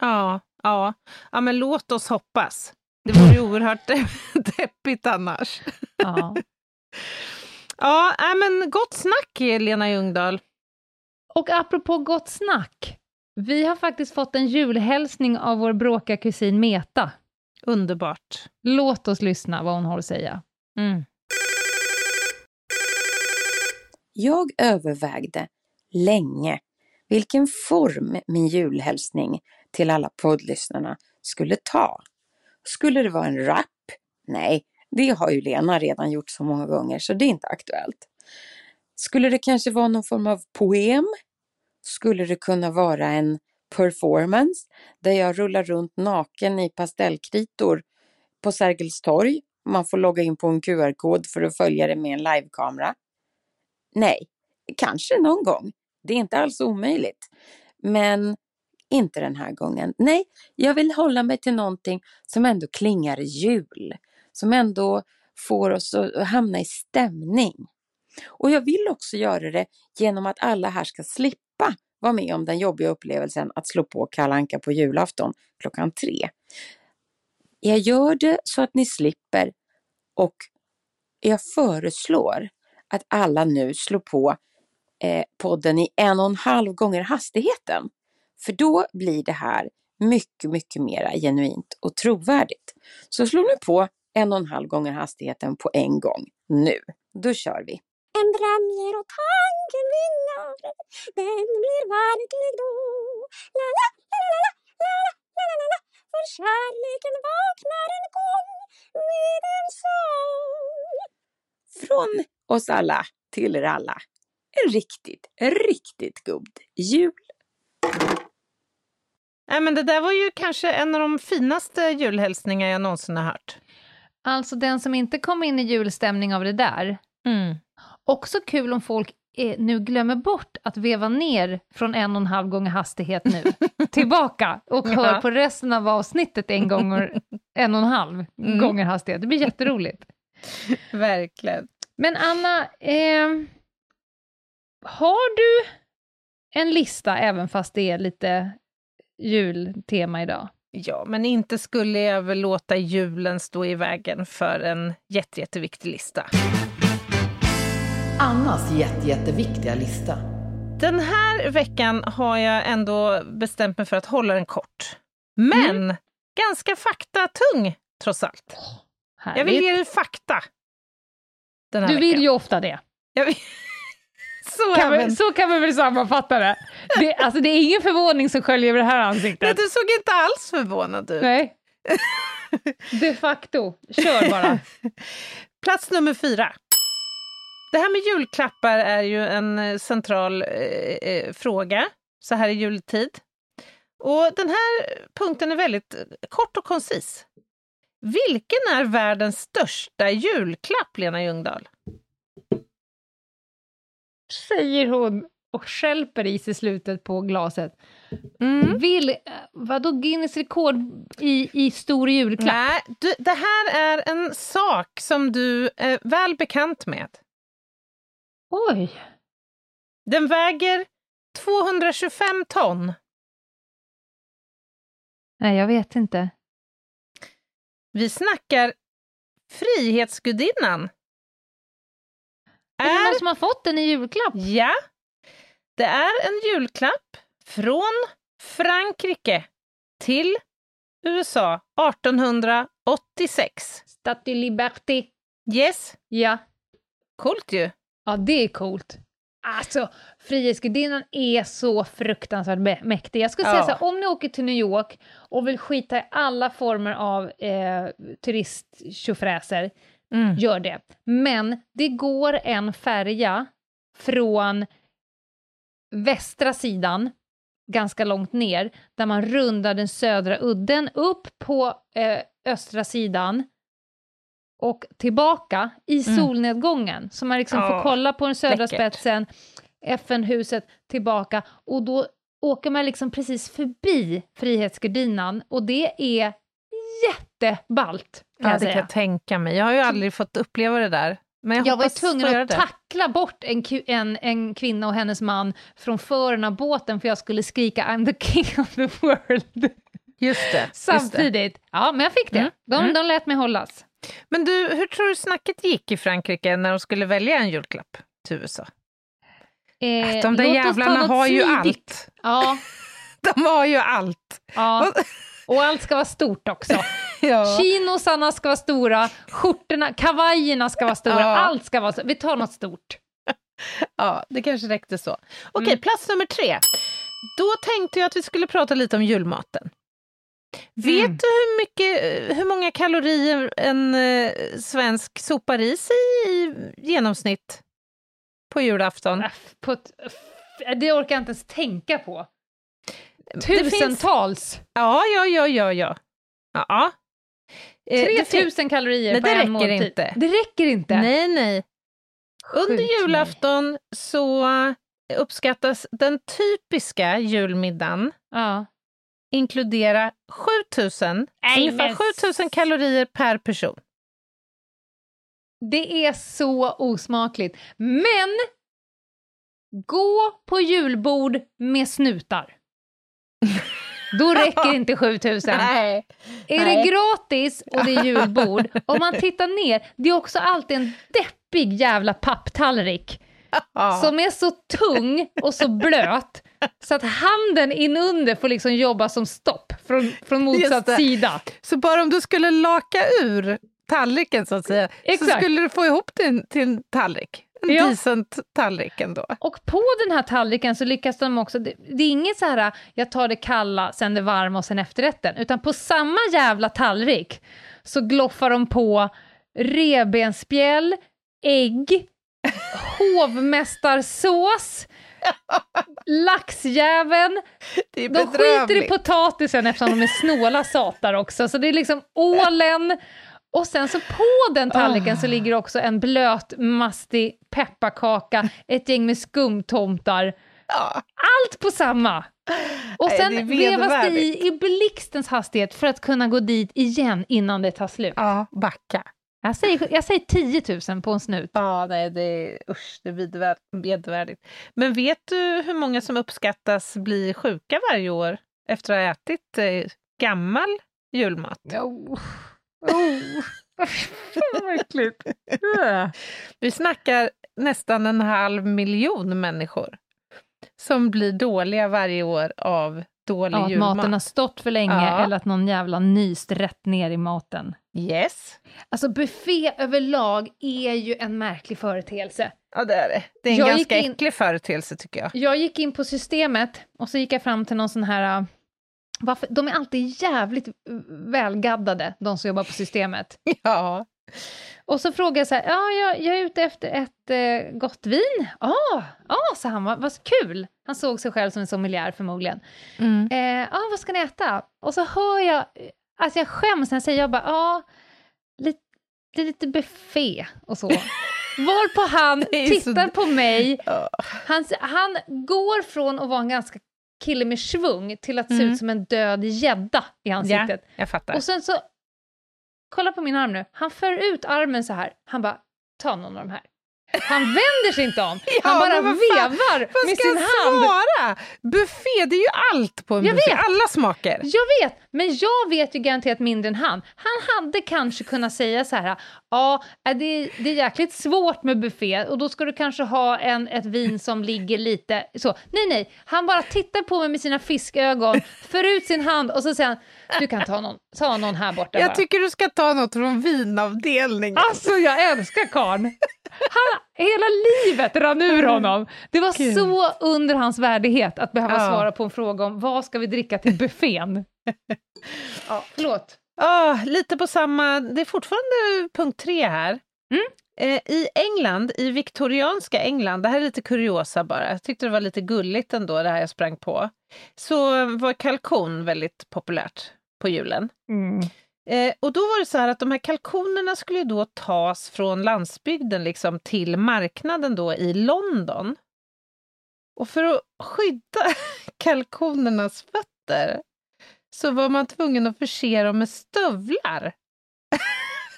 Ja, ja. ja, men låt oss hoppas. Det vore ju oerhört deppigt annars. Ja. Ja, äh, men gott snack, Lena Ljungdahl. Och apropå gott snack, vi har faktiskt fått en julhälsning av vår bråkiga kusin Meta. Underbart. Låt oss lyssna vad hon har att säga. Mm. Jag övervägde länge vilken form min julhälsning till alla poddlyssnarna skulle ta. Skulle det vara en rap? Nej, det har ju Lena redan gjort så många gånger så det är inte aktuellt. Skulle det kanske vara någon form av poem? Skulle det kunna vara en performance där jag rullar runt naken i pastellkritor på Sergels torg? Man får logga in på en QR-kod för att följa det med en livekamera. Nej, kanske någon gång. Det är inte alls omöjligt. Men inte den här gången. Nej, jag vill hålla mig till någonting som ändå klingar jul. Som ändå får oss att hamna i stämning. Och jag vill också göra det genom att alla här ska slippa vara med om den jobbiga upplevelsen att slå på Kalanka på julafton klockan tre. Jag gör det så att ni slipper och jag föreslår att alla nu slår på eh, podden i en och en halv gånger hastigheten. För då blir det här mycket, mycket mera genuint och trovärdigt. Så slå nu på en och en halv gånger hastigheten på en gång nu. Då kör vi. En dröm ger åt tanken vinner, Den blir verklig då La la la la la la la la la För kärleken vaknar en gång med en sång Från oss alla till er alla. En riktigt, riktigt god jul! Nej, men det där var ju kanske en av de finaste julhälsningar jag någonsin har hört. Alltså den som inte kom in i julstämning av det där, Mm. också kul om folk eh, nu glömmer bort att veva ner från en och en halv gånger hastighet nu, tillbaka och hör Ja. på resten av avsnittet en gånger en och en halv Mm. gånger hastighet. Det blir jätteroligt. Verkligen. Men Anna, eh, har du en lista även fast det är lite jultema idag? Ja, men inte skulle jag väl låta julen stå i vägen för en jätte, jätteviktig lista. Annas jätte, jätteviktiga lista. Den här veckan har jag ändå bestämt mig för att hålla den kort. Men ganska faktatung, trots allt. Jag vill ge dig fakta. Den här Du vill veckan. ju ofta det. Så Kan även... vi, så kan vi väl sammanfatta det. det. Alltså det är ingen förvåning som sköljer över det här Nej, ansiktet. du såg inte alls förvånad ut. Nej. De facto. Kör bara. Plats nummer fyra. Det här med julklappar är ju en eh, central eh, eh, fråga så här i jultid. Och den här punkten är väldigt eh, kort och koncis. Vilken är världens största julklapp, Lena Ljungdahl? Säger hon och skälper i sig slutet på glaset. Mm. Vill, eh, vadå Guinness rekord i, i stor julklapp? Nej, du, det här är en sak som du är väl bekant med. Oj. Den väger 225 ton. Nej, jag vet inte. Vi snackar Frihetsgudinnan. Är det någon som har fått den i julklapp? Ja, det är en julklapp från Frankrike till USA 1886. Statue Liberté. Yes, Ja. coolt ju. Ja, det är coolt. Alltså, Frihetsgudinnan är så fruktansvärt mä- mäktig. Jag skulle säga Ja. så här, om ni åker till New York och vill skita i alla former av eh, turisttjofräser, Mm. gör det. Men det går en färja från västra sidan, ganska långt ner, där man rundar den södra udden upp på eh, östra sidan och tillbaka i Mm. solnedgången. Så man liksom Ja, får kolla på den södra läckert. spetsen, FN-huset, tillbaka och då åker man liksom precis förbi Frihetsgudinnan och det är jätteballt kan Ja, det kan jag tänka mig. Jag har ju aldrig fått uppleva det där. Men jag, Jag var ju tvungen att tackla bort en, en, en kvinna och hennes man från fören av båten för jag skulle skrika I'm the king of the world Just det. Just det. samtidigt. Ja, men jag fick det. Mm. De, Mm. de lät mig hållas. Men du, hur tror du snacket gick i Frankrike när de skulle välja en julklapp till USA? Eh, De där jävlarna har ju smidigt. allt. Ja, De har ju allt. ja. Och allt ska vara stort också. Ja. Chinosarna ska vara stora, skjortorna, kavajerna ska vara stora, Ja. allt ska vara stort. Vi tar något stort. ja, det kanske räckte så. Okej, Mm. plats nummer tre. Då tänkte jag att vi skulle prata lite om julmaten. Vet Mm. du hur, mycket, hur många kalorier en eh, svensk sopar i sig i genomsnitt på julafton? Äh, På ett, det orkar jag inte ens tänka på. Det finns- Tusentals! Ja, ja, ja, ja, ja. ja. Eh, det fin- 3000 kalorier Nej, på det en räcker måltid. inte. Det räcker inte? Nej, nej. Under Skjut mig. julafton så uppskattas den typiska julmiddagen Ja. inkludera 7000, Nej, ungefär men- 7000 kalorier per person. Det är så osmakligt. Men gå på julbord med snutar. Då räcker inte 7000. Nej. Är Nej. det gratis och det är julbord, om man tittar ner, det är också alltid en deppig jävla papptallrik Ja. som är så tung och så blöt så att handen inunder får liksom jobba som stopp från, från motsatt sida. Så bara om du skulle laka ur tallriken så att säga, så Exakt. skulle du få ihop till en tallrik. En Ja. decent tallrik ändå. Och på den här tallriken så lyckas de också, det, det är inget så här, jag tar det kalla, sen det varma och sen efterrätten, utan på samma jävla tallrik så gloffar de på revbensspjäll, ägg, hovmästarsås, laxjäveln, de skiter i potatisen eftersom de är snåla satar också, så det är liksom ålen, och sen så på den tallriken så ligger också en blöt, mastig pepparkaka, ett gäng med skumtomtar, Ja. allt på samma! Och sen det vevas det i i blixtens hastighet för att kunna gå dit igen innan det tar slut. ja, backa. Jag säger, jag säger 10 000 på en snut. Ja, nej, det är, usch, det är vedervärdigt. Men vet du hur många som uppskattas bli sjuka varje år efter att ha ätit eh, gammal julmat? Oh. Oh. Vad äckligt. Vi snackar nästan en halv miljon människor som blir dåliga varje år av dålig Ja, att julmat. maten har stått för länge Ja. eller att någon jävla nyst rätt ner i maten. Yes. Alltså buffé överlag är ju en märklig företeelse. Ja, det är det. Det är en Jag ganska in- äcklig företeelse tycker jag. Jag gick in på systemet och så gick jag fram till någon sån här... Varför, de är alltid jävligt välgaddade, de som jobbar på systemet. Ja. Och så frågade jag så här, ja, jag, jag är ute efter ett eh, gott vin. Ja, ah, ah, sa han, vad, vad kul. Han såg sig själv som en sommelier förmodligen. Mm. Eh, ah, vad ska ni äta? Och så hör jag, alltså jag skäms när jag säger, jag bara, ja, ah, lite, lite buffé och så. Varpå han Det är så- tittar på mig, han, han går från att vara en ganska kille med svung till att se Mm. ut som en död gädda i ansiktet. Jag fattar. Och sen så, kolla på min arm nu, han för ut armen så här, han bara, ta någon av de här. Han vänder sig inte om, Ja, han bara men vad fan, vevar Vad med ska sin hand. svara? Buffé, det är ju allt på en Jag buffé. vet. Alla smaker. Jag vet, men jag vet ju garanterat mindre än han. Han hade kanske kunnat säga så här, ja, äh, det är, det är jäkligt svårt med buffé och då ska du kanske ha en, ett vin som ligger lite så. Nej, nej, han bara tittar på mig med sina fiskögon, för ut sin hand och så säger han, du kan ta någon, ta någon här borta bara. Jag tycker du ska ta något från vinavdelningen. Alltså jag älskar karln. Han, hela livet rann ur honom. Det var Gud. så under hans värdighet att behöva Ja. svara på en fråga om vad ska vi dricka till buffén? ja, förlåt. Ah, lite på samma, det är fortfarande punkt tre här. Mm. Eh, I England, i viktorianska England, det här är lite kuriosa bara, jag tyckte det var lite gulligt ändå det här jag sprang på, så var kalkon väldigt populärt på julen. Eh, och då var det så här att de här kalkonerna skulle då tas från landsbygden liksom till marknaden då i London. Och för att skydda kalkonernas fötter så var man tvungen att förse dem med stövlar.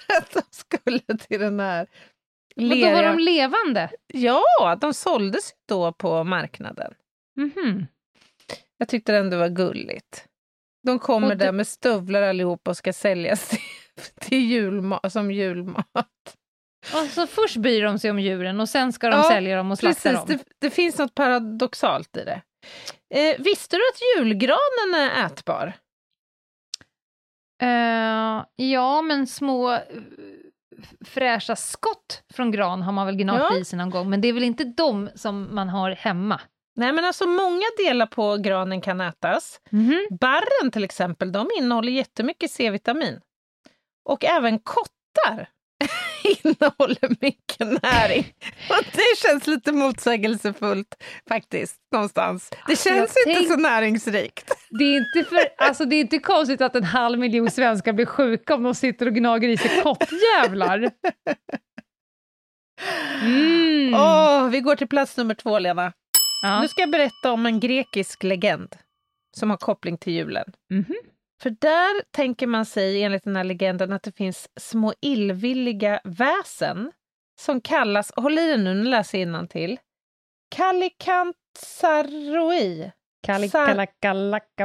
Att de skulle till den här Och då var leriga. de levande? Ja, de såldes då på marknaden. Mhm. Jag tyckte det ändå var gulligt. De kommer det- där med stövlar allihop och ska säljas till, till julma- som julmat. Och så först bryr de sig om djuren och sen ska de Ja, sälja dem och slakta Precis, dem. det, det finns något paradoxalt i det. Eh, visste du att julgranen är ätbar? Eh, ja, men små eh, fräscha skott från gran har man väl gnagt Ja. i sig någon gång, men det är väl inte de som man har hemma? Nej, men alltså många delar på granen kan ätas. Barren till exempel, de innehåller jättemycket C-vitamin. Och även kottar innehåller mycket näring. Och det känns lite motsägelsefullt faktiskt, någonstans. Det känns jag inte tänk- så näringsrikt. Det är, inte för, alltså det är inte konstigt att en halv miljon svenskar blir sjuka om de sitter och gnager i sig kottjävlar. Mm. Åh, vi går till plats nummer två, Lena. Ja. Nu ska jag berätta om en grekisk legend som har koppling till julen. Mhm. För där tänker man sig enligt den här legenden att det finns små illvilliga väsen som kallas, håll i dig nu, nu läser jag till. Kalikantsaroi.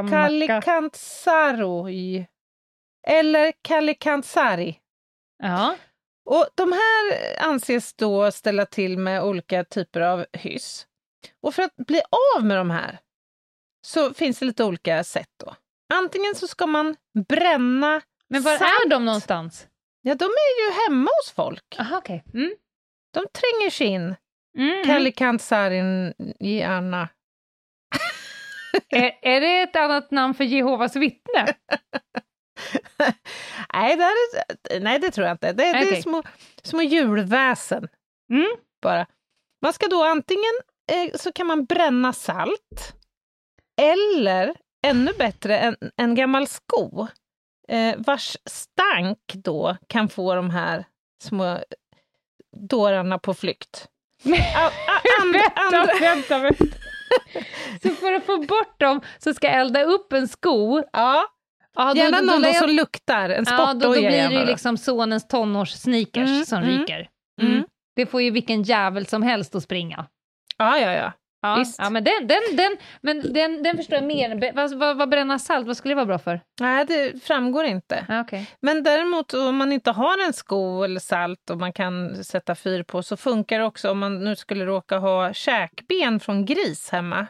Kalikantsaroi. Eller Kalikantsari. Ja. Och de här anses då ställa till med olika typer av hyss. Och för att bli av med de här så finns det lite olika sätt då. Antingen så ska man bränna Men var salt. är de någonstans? Ja, de är ju hemma hos folk. Aha, okej. Mm. De tränger sig in. Mm, mm. Kalikantsarin i Anna. Är, är det ett annat namn för Jehovas vittne? nej, det är, nej, det tror jag inte. Det, det är små, små julväsen. Mm. Bara. Man ska då antingen så kan man bränna salt eller ännu bättre en, en gammal sko eh, vars stank då kan få de här små dårarna på flykt. A, a, and, Vänta, vänta, vänta. Så för att få bort dem så ska jag elda upp en sko. ja, Ja, då- gärna någon då då som luktar, en Ja, då, då sportdoja blir det ju liksom sonens tonårssneakers Mm, som mm, ryker. Mm. Det får ju vilken jävel som helst att springa. Ja, ja, ja. Ja, Visst. ja men, den, den, den, men den, den förstår jag mer. Vad, vad, vad bränna salt, vad skulle det vara bra för? Nej, det framgår inte. Okej. Men däremot om man inte har en sko eller salt och man kan sätta fyr på så funkar det också om man nu skulle råka ha käkben från gris hemma.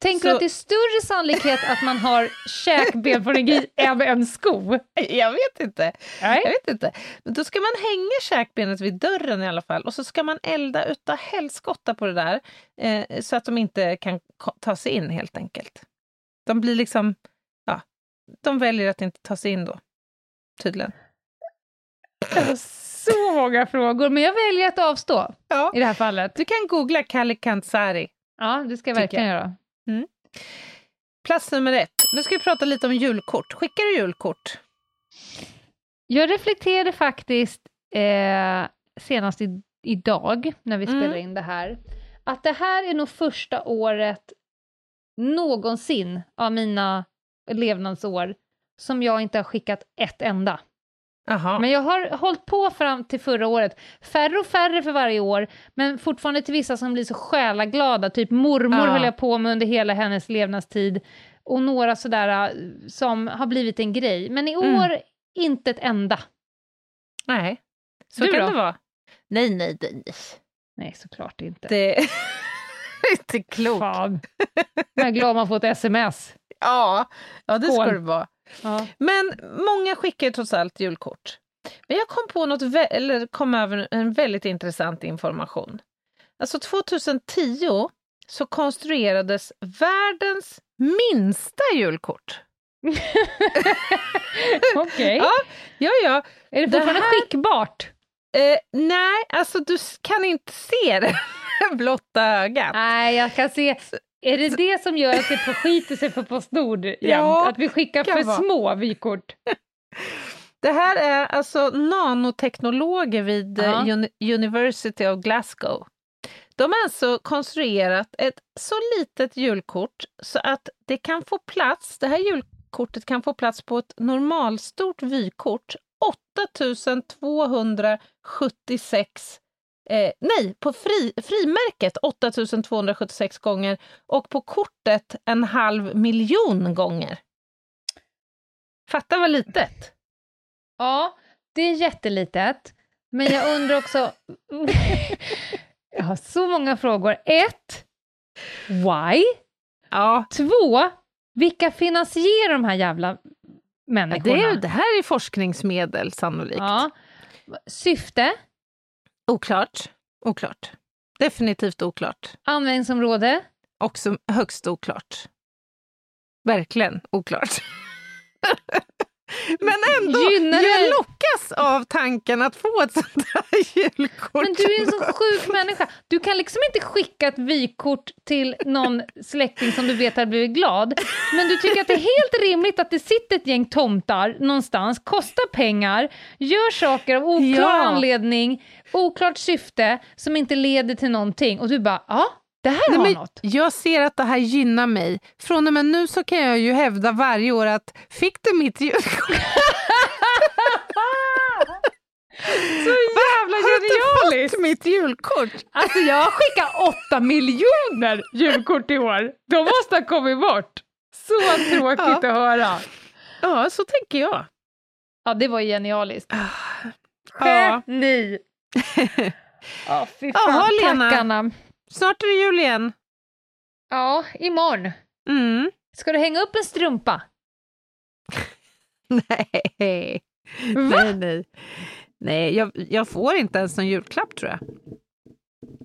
Tänker Så- du att det är större sannolikhet att man har käkben från en gris än en sko? Jag vet inte. Nej. Jag vet inte. Men då ska man hänga käkbenet vid dörren i alla fall och så ska man elda utav helskotta på det där eh, så att de inte kan ta sig in helt enkelt. De blir liksom, ja, de väljer att inte ta sig in då, tydligen. Så många frågor, men jag väljer att avstå Ja. i det här fallet. Du kan googla Kalikantsari. Ja, det ska jag verkligen jag. göra. Plats nummer ett. Nu ska vi prata lite om julkort. Skickar du julkort? Jag reflekterade faktiskt eh, senast i, idag, när vi Mm. spelar in det här, att det här är nog första året någonsin av mina levnadsår som jag inte har skickat ett enda. Jaha. Men jag har hållit på fram till förra året. Färre och färre för varje år, men fortfarande till vissa som blir så själaglada. Typ mormor Ja. höll jag på med under hela hennes levnadstid. Och några sådär äh, som har blivit en grej. Men i Mm. år, inte ett enda. Nej, så Du kan då? det vara. Nej, nej, nej. Nej, såklart inte. Det är inte klokt. Fan. Jag är glad man får ett sms. Ja, ja det ska det vara. Ja. Men många skickar ju trots allt julkort. Men jag kom på något, eller kom över en väldigt intressant information. Alltså 2010 så konstruerades världens minsta julkort. Okej. Ja, ja, ja. Är det Det fortfarande här- skickbart? Eh, nej, alltså du kan inte se det blotta ögat. Nej, jag kan se. Är det det som gör att det förskiter sig för Postnord jämt? Ja, att vi skickar för vara. små vykort? Det här är alltså nanoteknologer vid eh, Ja. Uni- University of Glasgow. De har alltså konstruerat ett så litet julkort så att det kan få plats, det här julkortet kan få plats på ett normalstort vykort 8276 Eh, nej, på fri, frimärket 8276 gånger och på kortet en halv miljon gånger. Fatta vad litet. Ja, det är jättelitet. Men jag undrar också... jag har så många frågor. Ett, why? Ja, Två, vilka finansierar de här jävla människorna? det, är, det här är forskningsmedel sannolikt. Ja. Syfte, Oklart. Oklart. Definitivt oklart. användningsområde, Också högst oklart. Verkligen oklart. Men ändå, Gynnar jag lockas av tanken att få ett sånt här julkort. Men du är en så sjuk människa. Du kan liksom inte skicka ett vykort till någon släkting som du vet har blivit glad. Men du tycker att det är helt rimligt att det sitter ett gäng tomtar någonstans, kostar pengar, gör saker av oklar Ja. anledning, oklart syfte som inte leder till någonting. Och du bara, ja, det här Nej, har men något. jag ser att det här gynnar mig. Från och med nu så kan jag ju hävda varje år att fick du mitt julkort? Så jävla Har du mitt julkort? Alltså jag har skickat åtta miljoner julkort i år. De måste ha kommit bort. Så tråkigt Ja. att höra. Ja, så tänker jag. Ja, det var ju genialiskt. Ja. Ni. Ja, fy fan. Jaha, Lena. Tack, Anna. Snart är det jul igen. Ja, imorgon. Mm. Ska du hänga upp en strumpa? Nej. Nej, nej. Nej, jag, jag får inte ens en julklapp tror jag.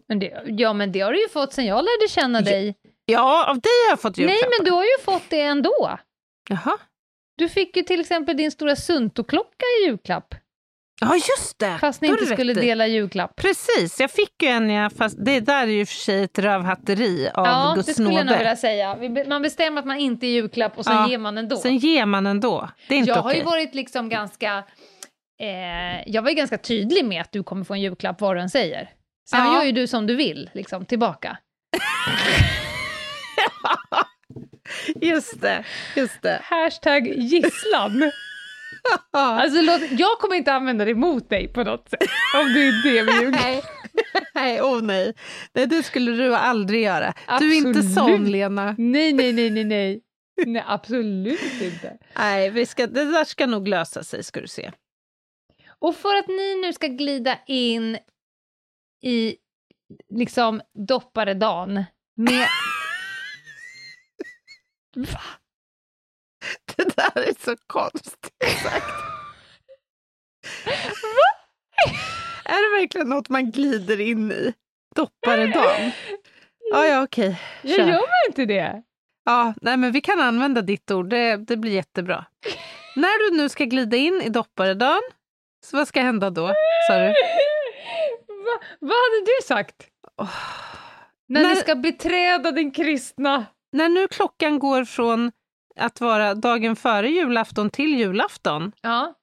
Men det, ja, men det har du ju fått sen jag lärde känna dig. Ja, av dig har jag fått julklappar. Nej, men du har ju fått det ändå. Jaha. Du fick ju till exempel din stora Sunto-klocka i julklapp, Ja, just det. fast ni Då har inte skulle dela julklapp. Precis, jag fick ju en, ja, fast det där är ju för sig ett rövhatteri av Ja, det Guds skulle jag nog nåde. vilja säga. Man bestämmer att man inte är julklapp och sen Ja, ger man ändå. Sen ger man ändå. Det är inte jag har okej. ju varit liksom ganska... Eh, jag var ju ganska tydlig med att du kommer få en julklapp vad du än säger. Sen Ja. gör ju du som du vill, liksom, tillbaka. Just det, just det. Hashtag gisslan. alltså, låt, jag kommer inte använda det emot dig på något sätt. Om det är det vi julklapp. Nej, oh nej. nej. Det skulle du aldrig göra. Du är inte Absolut. sån, Lena. Nej, nej, nej, nej, nej. Nej, absolut inte. Nej, vi ska, det där ska nog lösa sig, ska du se. Och för att ni nu ska glida in i liksom dopparedagen med... Va? Det där är så konstigt sagt. är det verkligen något man glider in i? Dopparedagen? Ja, ja, okej. Jag Kör. gör man inte det? Ja, nej, men vi kan använda ditt ord. Det, det blir jättebra. När du nu ska glida in i dopparedagen, så vad ska hända då, sa du? Va, vad hade du sagt? När, När- ni ska beträda den kristna... När nu klockan går från att vara dagen före julafton till julafton, Ja.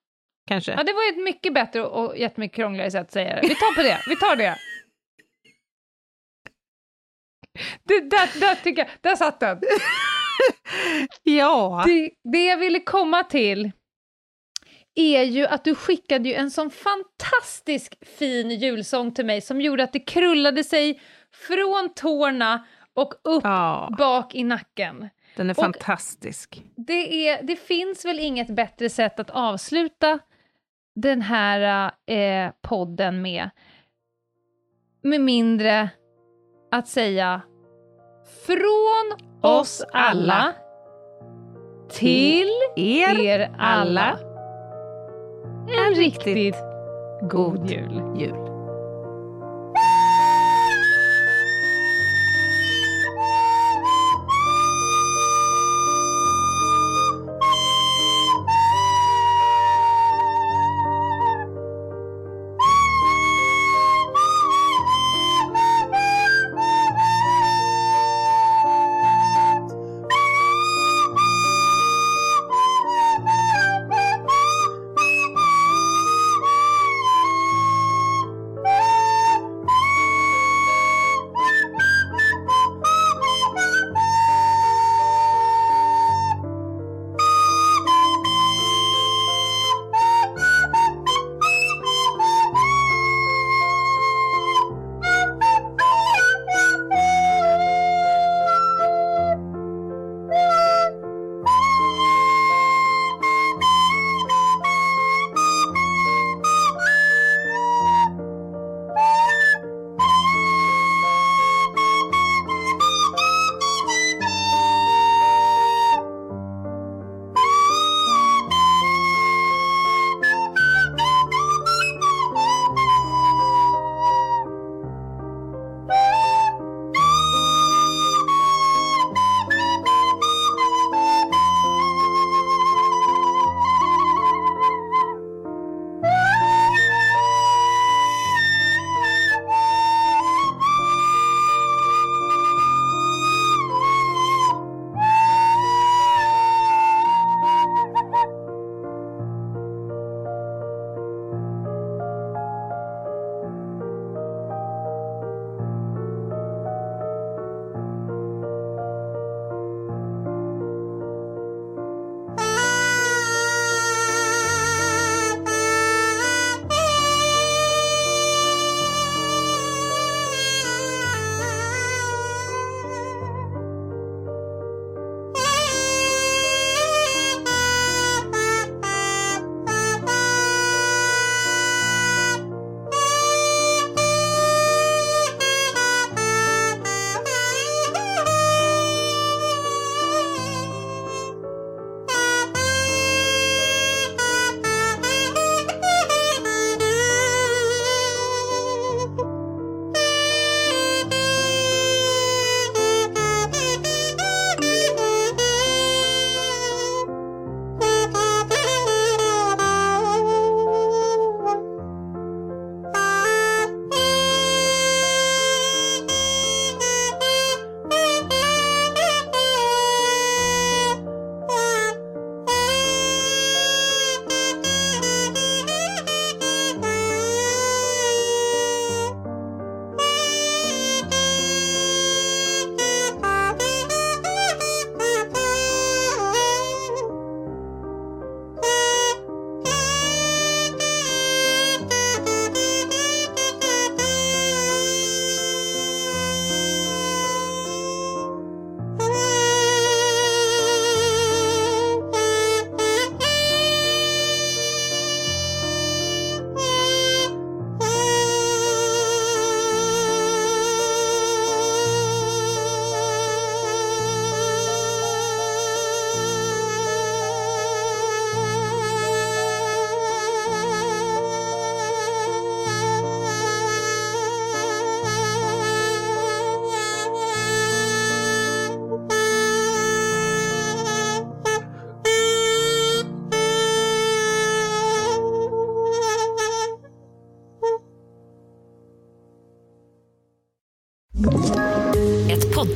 kanske? ja, det var ett mycket bättre och jättemycket krångligare sätt att säga det. Vi tar på det, vi tar det. det där, där tycker jag, där satt den. Ja. Det, det jag ville komma till är ju att du skickade ju en sån fantastisk fin julsång till mig som gjorde att det krullade sig från tårna och upp ja, bak i nacken. Den är Och- fantastisk. Det, är, det finns väl inget bättre sätt att avsluta den här eh, podden med, med mindre att säga från oss alla till Er, er alla en riktigt god jul. jul.